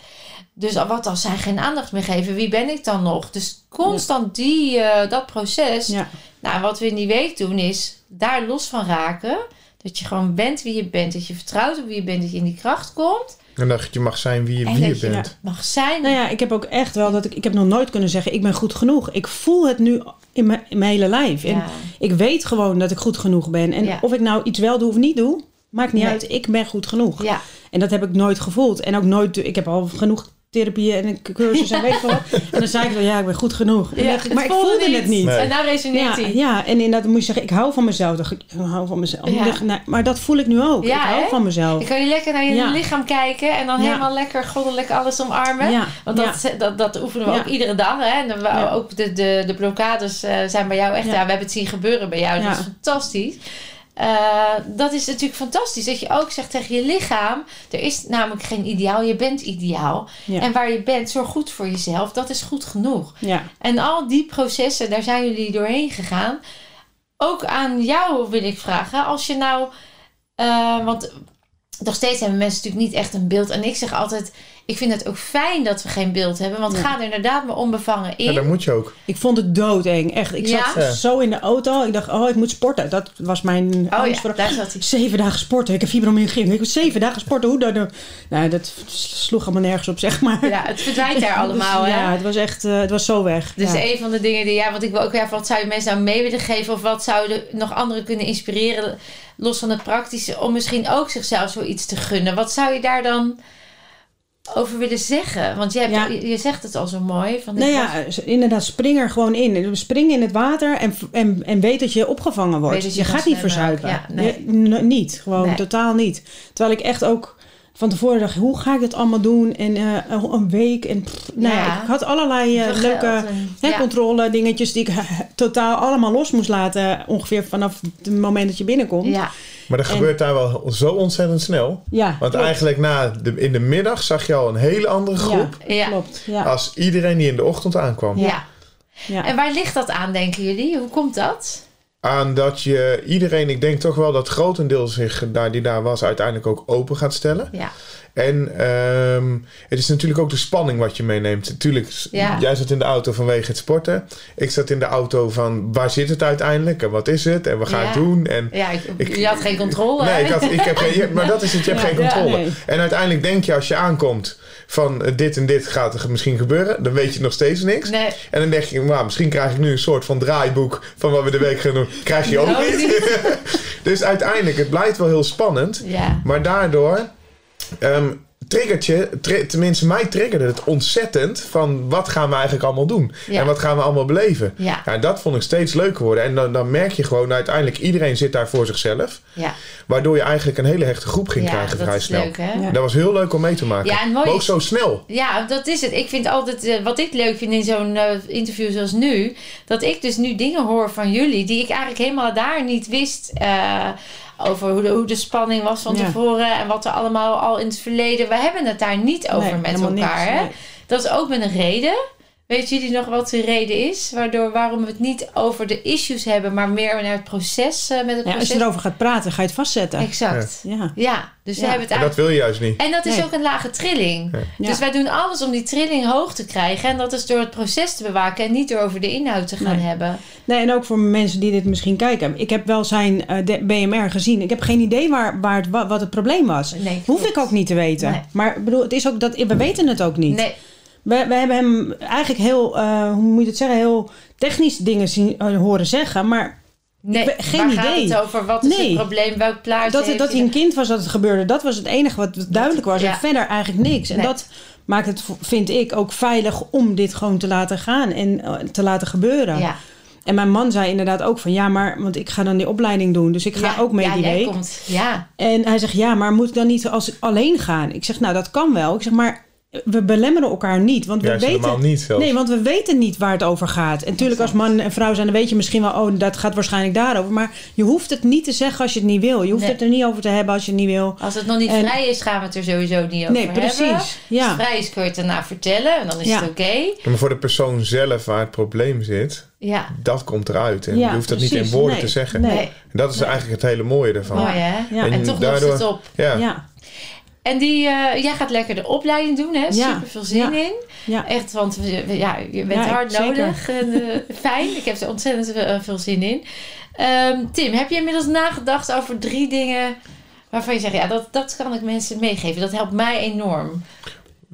Dus wat als zij geen aandacht meer geven? Wie ben ik dan nog? Dus constant die, eh, dat proces. Ja. Nou, wat we in die week doen is daar los van raken. Dat je gewoon bent wie je bent. Dat je vertrouwt op wie je bent. Dat je in die kracht komt. En dat je mag zijn wie je, En wie je dat je bent. mag zijn. Nou ja, ik heb ook echt wel dat ik... Ik heb nog nooit kunnen zeggen, ik ben goed genoeg. Ik voel het nu in mijn, in mijn hele lijf. En Ja. ik weet gewoon dat ik goed genoeg ben. En Ja. of ik nou iets wel doe of niet doe, maakt niet Nee. uit. Ik ben goed genoeg. ja. En dat heb ik nooit gevoeld. En ook nooit... Ik heb al genoeg therapieën en cursussen en weet ik wat. En dan zei ik wel, ja, ik ben goed genoeg. Ja, ik, maar ik voelde het niet. Nee. En nou resoneert Ja, hij. ja, en inderdaad moet je zeggen, ik hou van mezelf. Ik, ik hou van mezelf. Ja. Ik maar dat voel ik nu ook. Ik hou hè? van mezelf. Dan kan je lekker naar je lichaam kijken. En dan helemaal lekker goddelijk alles omarmen. Want dat, dat, dat oefenen we ook iedere dag. Hè? En dan, we- ook de, de, de blokkades eh, zijn bij jou echt... Ja. We hebben het zien gebeuren bij jou. Ja. Dat is fantastisch. Eh, dat is natuurlijk fantastisch. Dat je ook zegt tegen je lichaam... Er is namelijk geen ideaal. Je bent ideaal. Ja. En waar je bent, zorg goed voor jezelf. Dat is goed genoeg. Ja, En al die processen, daar zijn jullie doorheen gegaan. Ook aan jou wil ik vragen. Als je nou... eh, want nog steeds hebben mensen natuurlijk niet echt een beeld. En ik zeg altijd... Ik vind het ook fijn dat we geen beeld hebben. Want Ja. ga er inderdaad maar onbevangen in. Ja, dat moet je ook. ik vond het doodeng. Echt, ik Ja? zat Ja. zo in de auto. Ik dacht, oh, ik moet sporten. Dat was mijn oh angst ja, daar zat hij. Zeven dagen sporten. Ik heb fibromyalgie. Ik heb zeven dagen sporten. Hoe dan? Nou, dat sloeg allemaal nergens op, zeg maar. Ja, het verdwijnt daar allemaal. Dus, hè? ja, het was echt, eh, het was zo weg. Dus ja. een van de dingen die, ja, want ik wil ook even, wat zou je mensen nou mee willen geven? Of wat zouden nog anderen kunnen inspireren, los van het praktische, om misschien ook zichzelf zoiets te gunnen? Wat zou je daar dan over willen zeggen? Want je, hebt, Ja. je, zegt het al zo mooi. Van, Nou ja, was- inderdaad, spring er gewoon in. Spring in het water en, en, en weet dat je opgevangen wordt. Je gaat niet verzuipen. Ja, nee. Je- niet, gewoon Nee. totaal niet. Terwijl ik echt ook van tevoren dacht, hoe ga ik dat allemaal doen? En eh, een week en pff, nou ja. Ja. ik had allerlei eh, leuke hè, ja. controle dingetjes die ik totaal allemaal los moest laten. Ongeveer vanaf het moment dat je binnenkomt. Ja, Maar dat En- gebeurt daar wel zo ontzettend snel. Ja, Want klopt. eigenlijk na de, in de middag zag je al een hele andere groep ja. Klopt, ja. als iedereen die in de ochtend aankwam. ja. ja. En waar ligt dat aan, denken jullie? Hoe komt dat? Aan dat je iedereen, ik denk toch wel dat grotendeel zich daar die daar was, uiteindelijk ook open gaat stellen. Ja, En ehm, het is natuurlijk ook de spanning wat je meeneemt. Natuurlijk, Ja. jij zat in de auto vanwege het sporten. Ik zat in de auto van waar zit het uiteindelijk en wat is het en wat ga Ja. ik doen. En ja ik, Ik- je had geen controle. Nee, ik had, ik heb geen, maar dat is het, je hebt geen controle. nee. En uiteindelijk denk je als je aankomt van eh, dit en dit gaat er misschien gebeuren, dan weet je nog steeds niks. Nee, En dan denk je, nou, misschien krijg ik nu een soort van draaiboek van wat we de week gaan doen. Krijg je ook Nou, niet. dus uiteindelijk, het blijft wel heel spannend. Maar daardoor ehm triggert je, tri- tenminste mij triggerde het ontzettend van wat gaan we eigenlijk allemaal doen? Ja. En wat gaan we allemaal beleven? Ja, Ja, dat vond ik steeds leuker worden. En dan, dan merk je gewoon uiteindelijk, iedereen zit daar voor zichzelf. ja. Waardoor je eigenlijk een hele hechte groep ging ja krijgen dat vrij is snel. leuk, hè? Ja. Dat was heel leuk om mee te maken. Ja, en mooi maar ook zo snel. Ja, dat is het. Ik vind altijd, eh, wat ik leuk vind in zo'n eh, interview zoals nu, dat ik dus nu dingen hoor van jullie die ik eigenlijk helemaal daar niet wist. eh, over hoe de, hoe de spanning was van Ja. tevoren en wat er allemaal al in het verleden. We hebben het daar niet over Nee, met elkaar. niks, hè? nee. Dat is ook met een reden. Weet jullie nog wat de reden is? Waardoor, waarom we het niet over de issues hebben, maar meer naar het proces, eh, met het Ja, als proces. je erover gaat praten, ga je het vastzetten. Exact. Ja. Ja. dus we hebben het En dat eigenlijk... wil je juist niet. En dat is Nee. ook een lage trilling. Ja. Ja. Dus wij doen alles om die trilling hoog te krijgen. En dat is door het proces te bewaken en niet door over de inhoud te gaan Nee. hebben. Nee, en ook voor mensen die dit misschien kijken. Ik heb wel zijn eh, BMR gezien. Ik heb geen idee waar, waar het, wa- wat het probleem was. Nee, Hoef ik ook niet te weten. Nee. Maar ik bedoel, het is ook dat, we weten het ook niet. Nee, We, we hebben hem eigenlijk heel, eh, hoe moet je het zeggen, heel technisch dingen zien, eh, horen zeggen. Maar nee. weet- geen Waar gaat idee. het over? Wat is Nee. het probleem? Welk plaatje dat, dat hij een kind was dat het gebeurde, dat was het enige wat duidelijk was. ja. En verder eigenlijk niks. En dat maakt het, vind ik, ook veilig om dit gewoon te laten gaan en eh, te laten gebeuren. Ja. En mijn man zei inderdaad ook van ja, maar want ik ga dan die opleiding doen, dus ik ga Ja, ook mee ja, die week. Komt. Ja, En hij zegt ja, maar moet ik dan niet als alleen gaan? Ik zeg nou, dat kan wel. Ik zeg maar we belemmeren elkaar niet, want we Juist helemaal weten niet zelfs. Nee, want we weten niet waar het over gaat. En natuurlijk als man en vrouw zijn, dan weet je misschien wel, oh, dat gaat waarschijnlijk daarover. Maar je hoeft het niet te zeggen als je het niet wil. Je hoeft Nee. het er niet over te hebben als je het niet wil. als het nog niet En- vrij is, gaan we het er sowieso niet over Nee, hebben. precies. Als Ja. het vrij is, kun je het daarna vertellen. En dan is Ja. het oké. Maar voor de persoon zelf waar het probleem zit, Ja, dat komt eruit. En Ja, je hoeft dat niet in woorden Nee. te zeggen. Nee. nee. En dat is Nee. eigenlijk het hele mooie ervan. Mooi hè? Ja. En, En toch daardoor- lost het op. Ja. En die, eh, jij gaat lekker de opleiding doen, hè? Super veel zin in. ja. Echt, want ja, je bent ik- hard nodig. En, eh, fijn, ik heb er ontzettend veel, veel zin in. Ehm, Tim, heb je inmiddels nagedacht over drie dingen waarvan je zegt, ja, dat, dat kan ik mensen meegeven. Dat helpt mij enorm.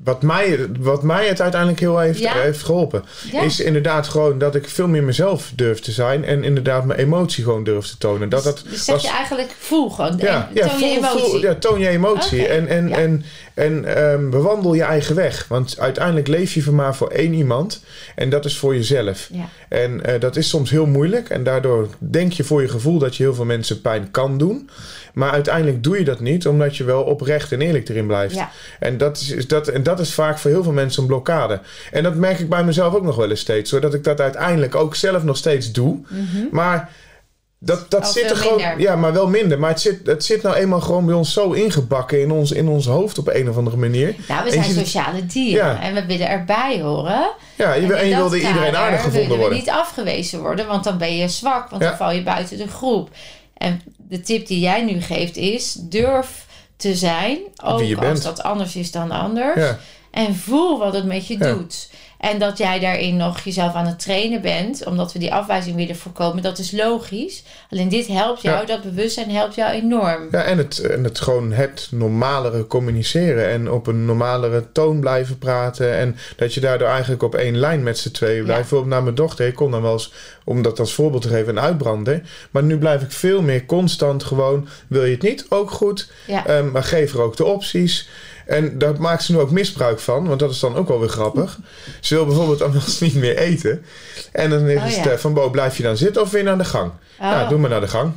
Wat mij, wat mij het uiteindelijk heel heeft, Ja? heeft geholpen, Ja. is inderdaad gewoon dat ik veel meer mezelf durf te zijn en inderdaad mijn emotie gewoon durf te tonen. Dat, dat dus zeg was- je eigenlijk, voel gewoon. ja, en ja, toon je voel- voel- emotie. ja, toon je emotie. En, en, en, en ehm, bewandel je eigen weg. Want uiteindelijk leef je maar voor één iemand. En dat is voor jezelf. En eh, dat is soms heel moeilijk. En daardoor denk je voor je gevoel dat je heel veel mensen pijn kan doen. Maar uiteindelijk doe je dat niet, omdat je wel oprecht en eerlijk erin blijft. Ja. En, dat is, is dat, en dat is vaak voor heel veel mensen een blokkade. En dat merk ik bij mezelf ook nog wel eens steeds. Hoor, dat ik dat uiteindelijk ook zelf nog steeds doe. Maar dat, dat zit er gewoon. minder. Ja, maar wel minder. Maar het zit, het zit nou eenmaal gewoon bij ons zo ingebakken in ons, in ons hoofd op een of andere manier. Nou, we zijn ziet sociale dieren Ja. en we willen erbij horen. Ja, je, wil- en je wilde iedereen aardig gevonden worden. niet afgewezen worden, want dan ben je zwak, want Ja. dan val je buiten de groep. En de tip die jij nu geeft is: durf te zijn, ook als dat anders is dan anders. Ja. En voel wat het met je Ja. doet. En dat jij daarin nog jezelf aan het trainen bent, omdat we die afwijzing willen voorkomen, dat is logisch. Alleen dit helpt jou, Ja. dat bewustzijn helpt jou enorm. Ja, en het, en het gewoon het normalere communiceren. En op een normalere toon blijven praten. En dat je daardoor eigenlijk op één lijn met z'n tweeën blijft. Ja. Bijvoorbeeld naar mijn dochter. Ik kon dan wel eens, om dat als voorbeeld te geven, een uitbrander. Maar nu blijf ik veel meer constant gewoon. Wil je het niet? Ook goed. Ja. Ehm, maar geef er ook de opties. En daar maakt ze nu ook misbruik van. Want dat is dan ook wel weer grappig. Ze wil bijvoorbeeld dan eens niet meer eten. En dan is Oh, het eh, van, Bo, blijf je dan zitten of weer naar de gang? Oh. Nou, doe maar naar de gang.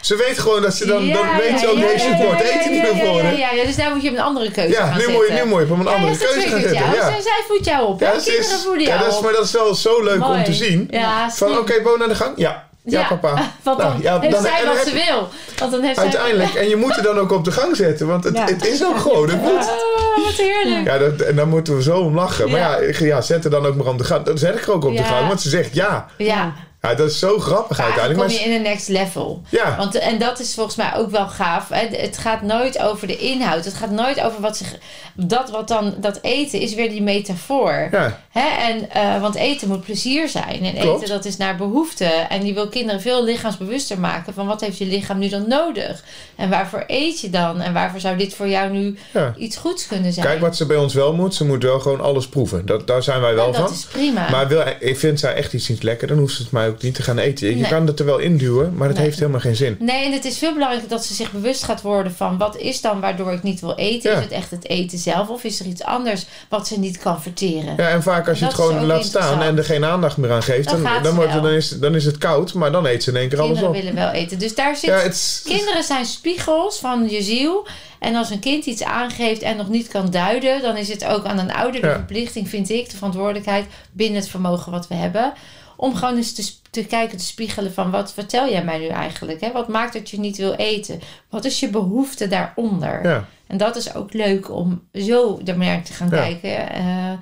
Ze weet gewoon dat ze dan, dan Ja, weet ze ook, ja, nee, ze ja, wordt ja, eten niet meer voor ja, ja, ja, dus daar moet je op een andere keuze Ja, gaan nu moet, je, nu moet je op een andere keuze gaan jou. Ja. Zij, zij voedt jou op. Ja, kinderen voeden jou dat is, maar dat is wel zo leuk om te zien. Van oké, Bo naar de gang? Ja. Ja, papa. Want dan Nou, ja, heeft dan- zij en dan wat ze wil. Want dan heeft zij... Uiteindelijk. En je moet er dan ook op de gang zetten. Want het, Ja. het is ook gewoon. Het moet. Oh, wat heerlijk. Ja, dat, en dan moeten we zo om lachen. Maar Ja. ja, ja, zet er dan ook maar op de gang. Dan zet ik er ook op de Ja. gang. Want ze zegt ja. Ja, Ja, dat is zo grappig maar dan uiteindelijk. kom Maar je in de next level. ja, Want, en dat is volgens mij ook wel gaaf. Het gaat nooit over de inhoud. Het gaat nooit over wat zich... Dat wat dan... Dat eten is weer die metafoor. ja, Hè? En, eh, want eten moet plezier zijn. En Klopt. eten dat is naar behoefte. En die wil kinderen veel lichaamsbewuster maken. Van wat heeft je lichaam nu dan nodig? En waarvoor eet je dan? En waarvoor zou dit voor jou nu ja. iets goeds kunnen zijn? Kijk wat ze bij ons wel moet. Ze moet wel gewoon alles proeven. Dat, daar zijn wij wel Ja, dat van. is prima. Maar wil, ik vind zij echt iets niet lekker, dan hoeft ze het mij niet te gaan eten. Je Nee. kan het er wel in duwen, maar het Nee. heeft helemaal geen zin. Nee, en het is veel belangrijker dat ze zich bewust gaat worden van wat is dan waardoor ik niet wil eten? Ja. Is het echt het eten zelf of is er iets anders wat ze niet kan verteren? Ja, en vaak als je Dat het gewoon laat staan en er geen aandacht meer aan geeft, Dan dan, dan, wordt het, dan, is, dan is het koud, maar dan eet ze in één keer alles Kinderen op. willen wel eten. Dus daar zit. Ja, Kinderen zijn spiegels van je ziel. En als een kind iets aangeeft en nog niet kan duiden, dan is het ook aan een ouder de Ja. verplichting, vind ik, de verantwoordelijkheid binnen het vermogen wat we hebben. Om gewoon eens te, kijken, te spiegelen van wat vertel jij mij nu eigenlijk? Hè? Wat maakt dat je niet wil eten? Wat is je behoefte daaronder? Ja. En dat is ook leuk om zo ernaar te gaan Ja. kijken. Eh,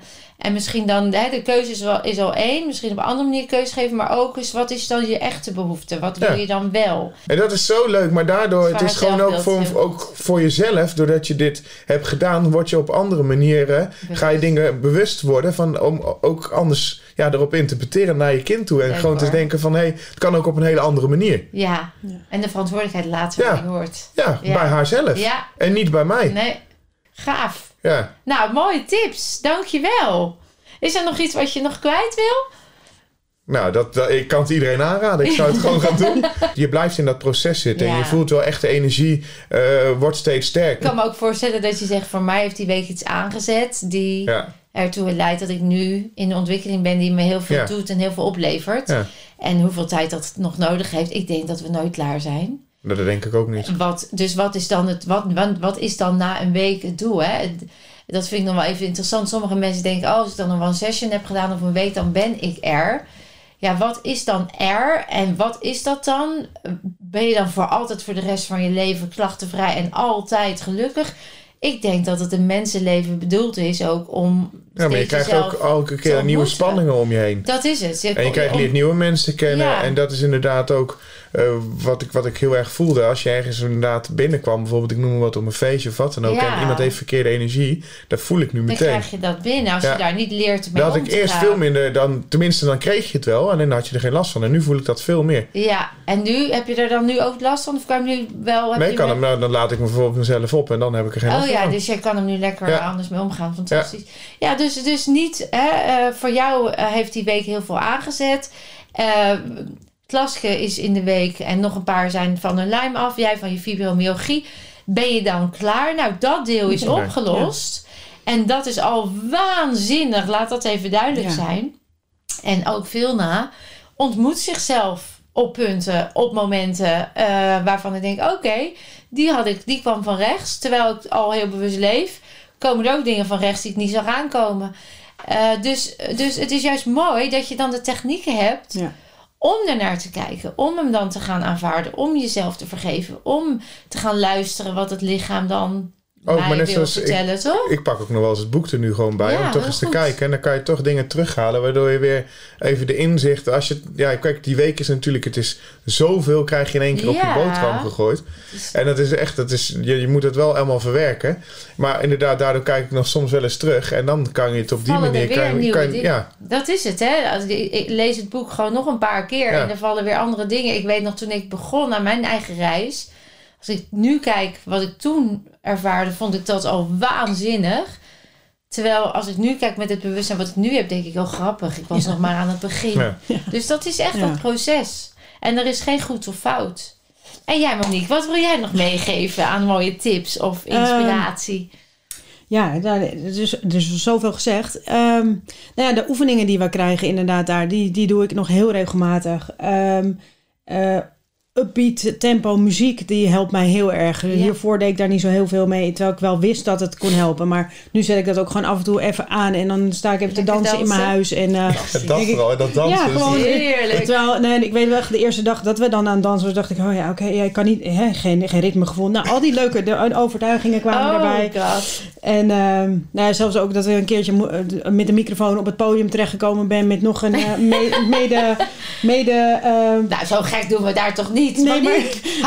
en misschien dan, hè, de keuze is, wel, is al één. Misschien op een andere manier keuze geven. Maar ook eens, wat is dan je echte behoefte? Wat wil Ja. je dan wel? En dat is zo leuk, maar daardoor, het is gewoon ook voor, ook voor jezelf, doordat je dit hebt gedaan, word je op andere manieren, ga je dingen bewust worden van om ook anders ja, erop interpreteren naar je kind toe. En Leuk, gewoon te denken van, hé, hey, het kan ook op een hele andere manier. Ja. Ja. En de verantwoordelijkheid laten Ja. hoort. Ja, Ja. bij haarzelf. Ja, En niet bij mij. nee. Gaaf. Ja. Nou, mooie tips. Dankjewel. Is er nog iets wat je nog kwijt wil? Nou, dat, dat- ik kan het iedereen aanraden. Ik zou het gewoon gaan doen. Je blijft in dat proces zitten en je voelt wel echt de energie eh, wordt steeds Ik sterker. kan me ook voorstellen dat je zegt, voor mij heeft die week iets aangezet die Ja, ertoe leidt dat ik nu in de ontwikkeling ben die me heel veel Ja. doet en heel veel oplevert. ja. En hoeveel tijd dat nog nodig heeft. Ik denk dat we nooit klaar zijn. Dat denk ik ook niet. Wat, dus wat is dan het, wat, wat, is dan na een week het doel? Hè? Dat vind ik nog wel even interessant. Sommige mensen denken, oh, als ik dan een one session heb gedaan of een week, dan ben ik er. Ja, wat is dan er? En wat is dat dan? Ben je dan voor altijd voor de rest van je leven klachtenvrij en altijd gelukkig? Ik denk dat het een mensenleven bedoeld is ook om. Ja, maar je krijgt ook elke keer nieuwe spanningen om je heen. Dat is het. En je krijgt om- leert nieuwe mensen kennen. Ja. En dat is inderdaad ook eh, wat, ik, wat ik heel erg voelde. Als je ergens inderdaad binnenkwam, bijvoorbeeld ik noem maar wat op een feestje of wat dan ook. Ja. En iemand heeft verkeerde energie. Dat voel ik nu Dan meteen. krijg je dat binnen. Als Ja. je daar niet leert mee Dat had om ik eerst gaan. veel minder dan, tenminste dan kreeg je het wel. Alleen dan had je er geen last van. En nu voel ik dat veel meer. Ja, en nu heb je er dan nu ook last van? Of kan je nu wel... Heb Nee, je kan hem, nou, dan laat ik me bijvoorbeeld mezelf op en dan heb ik er geen last Oh ja, van. dus jij kan hem nu lekker Ja. anders mee omgaan. Fantastisch. Ja, dus, dus niet... Hè, eh, voor jou eh, heeft die week heel veel aangezet. Eh Klaske is in de week en nog een paar zijn van hun lijm af. Jij van je fibromyalgie. Ben je dan klaar? Nou, dat deel is opgelost. En dat is al waanzinnig. Laat dat even duidelijk Ja. zijn. En ook Vilna ontmoet zichzelf op punten, op momenten eh, waarvan ik denk: oké, die had ik, die kwam van rechts, terwijl ik al heel bewust leef. Komen er ook dingen van rechts die ik niet zag aankomen. Eh, dus, dus het is juist mooi dat je dan de technieken hebt Ja. Om ernaar te kijken, om hem dan te gaan aanvaarden, om jezelf te vergeven, om te gaan luisteren wat het lichaam dan Ook, mij maar net ik- toch? Ik pak ook nog wel eens het boek er nu gewoon bij Ja, om toch eens te kijken. En dan kan je toch dingen terughalen, waardoor je weer even de inzicht. Als je, ja, kijk, die week is natuurlijk, het is zoveel krijg je in één keer op je boterham gegooid. Dus- En dat is echt, dat is, je, je moet het wel allemaal verwerken. Maar inderdaad, daardoor kijk ik nog soms wel eens terug. En dan kan je het op die er manier. Kan, je- nieuwe kan, ja, Dat is het, hè? Als ik, ik lees het boek gewoon nog een paar keer Ja. en er vallen weer andere dingen. Ik weet nog toen ik begon aan mijn eigen reis. Als ik nu kijk wat ik toen ervaarde, vond ik dat al waanzinnig. Terwijl als ik nu kijk met het bewustzijn wat ik nu heb, denk ik, oh grappig. Ik was Ja. nog maar aan het begin. Ja. Dus dat is echt Ja. een proces. En er is geen goed of fout. En jij Monique, wat wil jij nog meegeven aan mooie tips of inspiratie? Ja, daar, dus, dus zoveel gezegd. Ehm, nou ja, de oefeningen die we krijgen inderdaad daar, die, die doe ik nog heel regelmatig. Ehm eh, upbeat tempo muziek, die helpt mij heel erg. Hiervoor deed ik daar niet zo heel veel mee, terwijl ik wel wist dat het kon helpen. Maar nu zet ik dat ook gewoon af en toe even aan en dan sta ik even te dansen, in mijn huis. En, eh, dat vooral, dat dansen. Ja, gewoon- Heerlijk. Terwijl, nee, ik weet wel echt de eerste dag dat we dan aan het dansen was, dacht ik, oh ja, oké, ja, ik kan niet, hè, geen, geen ritmegevoel. Nou, al die leuke de, overtuigingen kwamen Oh erbij. god. En ehm, nou ja, zelfs ook dat we een keertje eh, met de microfoon op het podium terechtgekomen ben met nog een eh, me- mede, mede ehm, Nou, zo gek doen we daar toch niet? Nee, maar-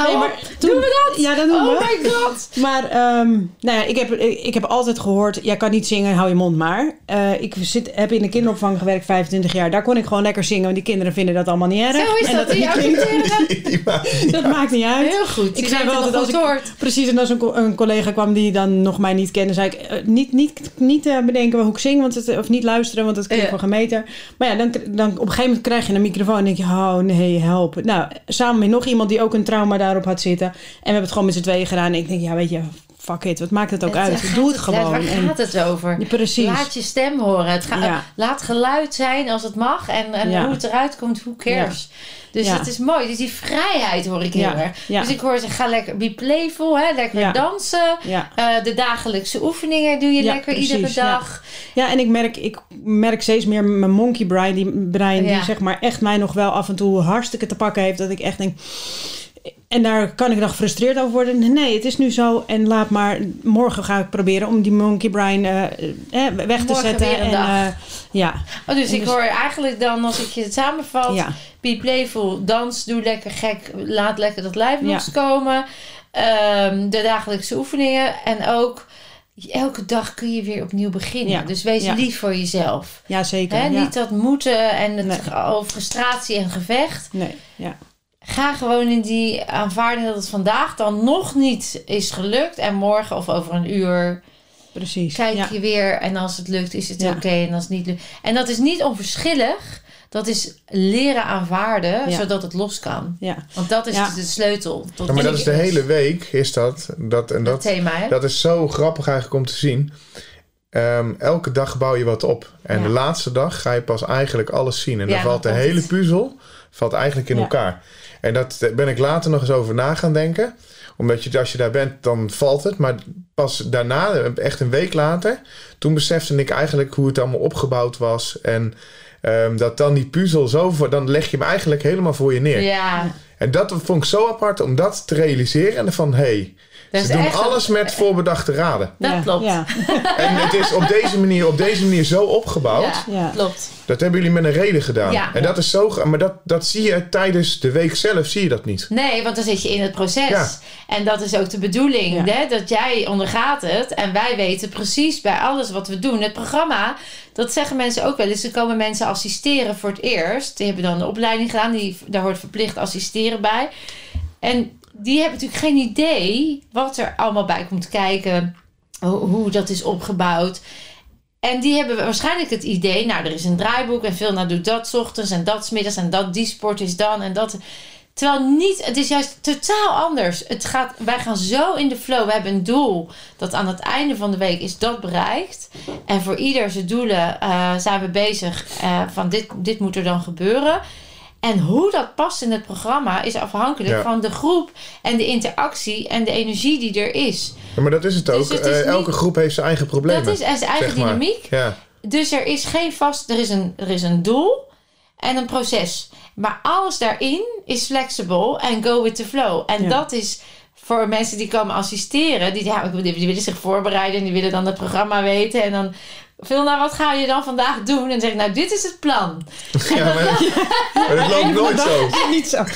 nee, maar Doen we dat? Ja, dat doen Oh we. my god. Maar ehm, nou ja, ik, heb, ik heb altijd gehoord, jij kan niet zingen, hou je mond maar. Eh, ik zit, heb in de kinderopvang gewerkt 25 jaar. Daar kon ik gewoon lekker zingen, want die kinderen vinden dat allemaal niet erg. Zo is En dat. Dat. Die maakt- dat maakt niet uit. Heel goed. Ik zei wel nog als ik- hoort. Precies, en als een, een collega kwam die dan nog mij niet kende, zei ik eh, niet, niet, niet eh, bedenken hoe ik zing, want het, of niet luisteren, want dat klinkt Ja. voor gemeter. Maar ja, dan, dan op een gegeven moment krijg je een microfoon en denk je, oh nee, help. Nou, samen met nog iemand die ook een trauma daarop had zitten. En we hebben het gewoon met z'n tweeën gedaan. En ik denk, ja, weet je, fuck it, wat maakt het ook Het- uit? Doe het het- gewoon. Waar En- gaat het over? Ja, precies. Laat je stem horen. Het gaat, Ja. Laat geluid zijn als het mag. En, en Ja. hoe het eruit komt, who cares? Dus het is mooi. Dus die vrijheid hoor ik heel erg. Dus ik hoor ze, ga lekker be playful, hè? lekker dansen. Eh, de dagelijkse oefeningen doe je lekker precies, iedere dag. Ja, en ik merk, ik merk steeds meer mijn monkey brein, die, brein die zeg maar echt mij nog wel af en toe hartstikke te pakken heeft. Dat ik echt denk. En daar kan ik dan gefrustreerd over worden. Nee, het is nu zo. En laat maar. Morgen ga ik proberen om die monkey brain eh, eh, weg te Morgen zetten. weer een en, dag. eh, ja, Oh, dus En ik dus- hoor eigenlijk dan, als ik je het samenvat, ja, be playful, dans, doe lekker gek, laat lekker dat lijf Ja. loskomen. Ehm, de dagelijkse oefeningen en ook elke dag kun je weer opnieuw beginnen. Ja. Dus wees Ja. lief voor jezelf. ja zeker. Ja. Niet dat moeten en het Nee. frustratie en gevecht. Nee, ja. Ga gewoon in die aanvaarding dat het vandaag dan nog niet is gelukt. En morgen of over een uur Precies. kijk ja. je weer. En als het lukt, is het Ja. oké. En als het niet lukt. En dat is niet onverschillig. Dat is leren aanvaarden, Ja. zodat het los kan. Ja. Want dat is Ja. de sleutel. Tot Ja, maar dat is de hele week, is dat. dat en dat, dat, thema, hè? dat is zo grappig eigenlijk om te zien. Ehm, elke dag bouw je wat op. En Ja. de laatste dag ga je pas eigenlijk alles zien. En Ja, dan valt de hele puzzel valt eigenlijk in Ja. elkaar. En dat ben ik later nog eens over na gaan denken. Omdat je, als je daar bent, dan valt het. Maar pas daarna, echt een week later... toen besefte ik eigenlijk hoe het allemaal opgebouwd was. En ehm, dat dan die puzzel zo... Voor, dan leg je hem eigenlijk helemaal voor je neer. Ja, En dat vond ik zo apart om dat te realiseren. En van, hé, hey, ze doen alles met voorbedachte raden. Dat ja. klopt. Ja. En het is op deze manier, op deze manier zo opgebouwd. Ja, Ja. klopt. Dat hebben jullie met een reden gedaan. Ja. En dat is zo... Maar dat, dat zie je tijdens de week zelf, zie je dat niet. Nee, want dan zit je in het proces. Ja. En dat is ook de bedoeling. Ja. Hè? Dat jij ondergaat het. En wij weten precies bij alles wat we doen. Het programma, dat zeggen mensen ook wel eens. Er komen mensen assisteren voor het eerst. Die hebben dan een opleiding gedaan. Die, daar hoort verplicht assisteren bij. En die hebben natuurlijk geen idee wat er allemaal bij komt kijken. Hoe, dat is opgebouwd. En die hebben waarschijnlijk het idee, nou, er is een draaiboek en veel nou doet dat ochtends en dat 's middags en dat die sport is dan en dat. Terwijl niet, het is juist totaal anders. Het gaat, wij gaan zo in de flow. We hebben een doel dat aan het einde van de week is dat bereikt. En voor ieder zijn doelen eh, zijn we bezig eh, van dit, dit moet er dan gebeuren. En hoe dat past in het programma is afhankelijk Ja. van de groep en de interactie en de energie die er is. Ja, maar dat is het Dus ook. het is Eh, elke niet- groep heeft zijn eigen problemen. Dat is en zijn eigen zeg maar. dynamiek. Ja. Dus er is geen vast, er is een, er is een doel en een proces. Maar alles daarin is flexible en go with the flow. En Ja. dat is voor mensen die komen assisteren, die, ja, die, die willen zich voorbereiden en die willen dan het programma weten. En dan, veel nou, wat ga je dan vandaag doen? En dan zeg ik, nou, dit is het plan. ja, maar, maar dat loopt nooit zo. Niet zo. En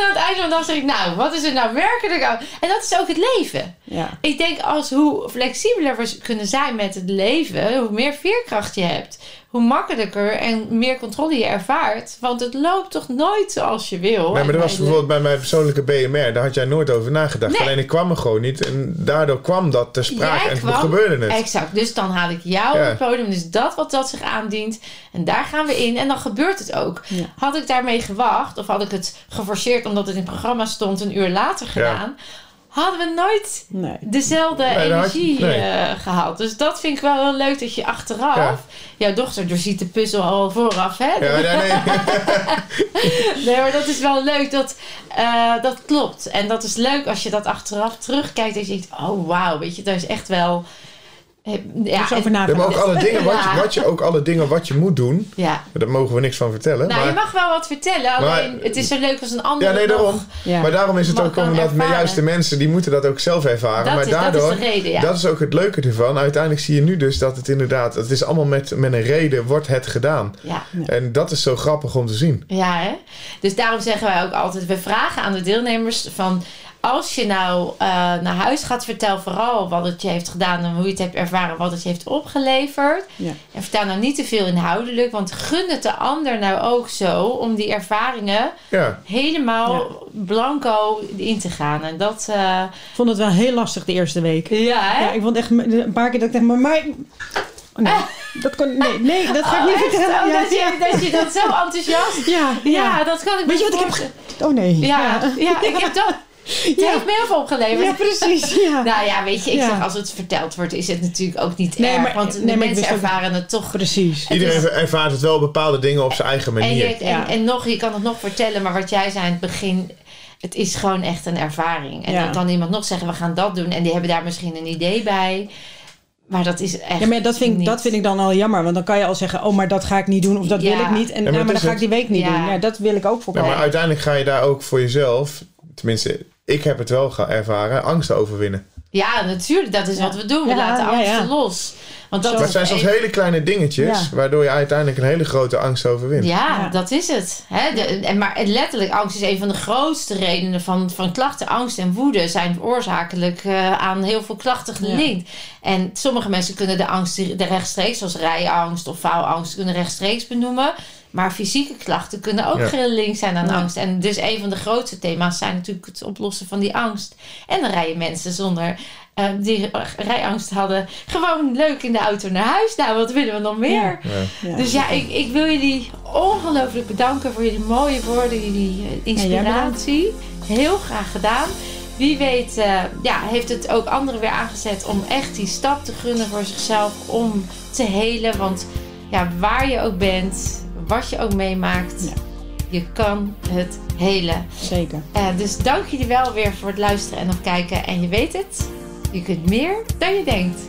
aan het einde van de dag zeg ik, nou, wat is er nou werkelijk aan? En dat is ook het leven. Ja. Ik denk als hoe flexibeler we kunnen zijn met het leven, hoe meer veerkracht je hebt, hoe makkelijker en meer controle je ervaart. Want het loopt toch nooit zoals je wil. Nee, maar dat was En- bijvoorbeeld bij mijn persoonlijke BMR. Daar had jij nooit over nagedacht. Nee. Alleen ik kwam er gewoon niet. En daardoor kwam dat ter sprake. Jij en toen kwam- gebeurde het. Exact. Dus dan haal ik jou Ja. op het podium. Dus dat wat dat zich aandient. En daar gaan we in. En dan gebeurt het ook. Ja. Had ik daarmee gewacht. Of had ik het geforceerd omdat het in het programma stond. Een uur later gedaan. Hadden we nooit Nee. dezelfde Nee, had energie nee. eh, gehad. Dus dat vind ik wel heel leuk dat je achteraf... Ja. Jouw dochter doorziet de puzzel al vooraf, hè? Ja, nee, nee. Nee, maar dat is wel leuk. Dat, eh, dat klopt. En dat is leuk als je dat achteraf terugkijkt. Dat je denkt, oh wauw, weet je, dat is echt wel... Ja, dus over en- Ja, maar ook alle dingen wat je, wat je, ook alle dingen wat je moet doen. ja. Daar mogen we niks van vertellen. Nou, maar, je mag wel wat vertellen. Alleen, Maar- het is zo leuk als een ander ja, nee, daarom. Ja. Maar daarom is het ook omdat de ervaren. juiste mensen, die moeten dat ook zelf ervaren. Dat maar is, daardoor, dat is de reden, ja. dat is ook het leuke ervan. Uiteindelijk zie je nu dus dat het inderdaad, het is allemaal met, met een reden, wordt het gedaan. ja. En dat is zo grappig om te zien. Ja, hè? Dus daarom zeggen wij ook altijd: we vragen aan de deelnemers van. Als je nou eh, naar huis gaat, vertel vooral wat het je heeft gedaan en hoe je het hebt ervaren, wat het je heeft opgeleverd. Ja. En vertel nou niet te veel inhoudelijk, want gun het de ander nou ook zo om die ervaringen Ja, helemaal blanco in te gaan. En dat, eh, Ik vond het wel heel lastig de eerste week. ja, hè? Ja, ik vond echt een paar keer dat ik dacht, maar, maar oh, nee, dat kon, nee, nee, dat ga ik niet Oh, vertellen. Oh, ja, dat, je, dat je dat zo enthousiast. ja, ja, Ja, dat kan ik Weet je wat ik heb. Oh nee. Ja, ja, ik heb dat. Het Ja. heeft me heel veel opgeleverd. Ja, precies. Ja. Nou ja, weet je, ik Ja. zeg als het verteld wordt, is het natuurlijk ook niet Nee, erg. maar- want de nee, mensen ook- ervaren het toch. Precies. Iedereen is- ervaart het wel bepaalde dingen op zijn eigen En, manier. je, en, Ja. en nog, je kan het nog vertellen, maar wat jij zei in het begin, het is gewoon echt een ervaring. En Ja. dan kan iemand nog zeggen, we gaan dat doen. En die hebben daar misschien een idee bij. Maar dat is echt Ja, maar dat vind, ik, dat vind ik dan al jammer. Want dan kan je al zeggen, oh, maar dat ga ik niet doen. Of dat Ja. wil ik niet. En maar ja, maar dan ga ik die week niet Ja. doen. Ja, dat wil ik ook Ja, voorkomen. maar uiteindelijk ga je daar ook voor jezelf, tenminste, ik heb het wel ervaren, angst overwinnen. Ja, natuurlijk. Dat is Ja. wat we doen. We Ja, laten ja, angsten ja. los. Want dat Maar het zijn soms hele kleine dingetjes, Ja. waardoor je uiteindelijk een hele grote angst overwint. Ja, Ja. dat is het. Hè? De, en maar letterlijk, angst is een van de grootste redenen van, van klachten. Angst en woede zijn oorzakelijk eh, aan heel veel klachten gelinkt. En sommige mensen kunnen de angst de rechtstreeks, zoals rijangst of faalangst, kunnen rechtstreeks benoemen. Maar fysieke klachten kunnen ook Ja. gelinkt zijn aan Ja. angst. En dus een van de grootste thema's zijn natuurlijk het oplossen van die angst. En dan rijden mensen zonder eh, die rijangst hadden gewoon leuk in de auto naar huis. Nou, wat willen we nog meer? Ja. Ja. Dus ja, ik, ik wil jullie ongelooflijk bedanken voor jullie mooie woorden, jullie eh, inspiratie. Heel graag gedaan. Wie weet eh, ja, heeft het ook anderen weer aangezet om echt die stap te gunnen voor zichzelf om te helen. Want ja, waar je ook bent, wat je ook meemaakt, Ja. je kan het helen. Zeker. Eh, dus dank jullie wel weer voor het luisteren en nog kijken. En je weet het, je kunt meer dan je denkt.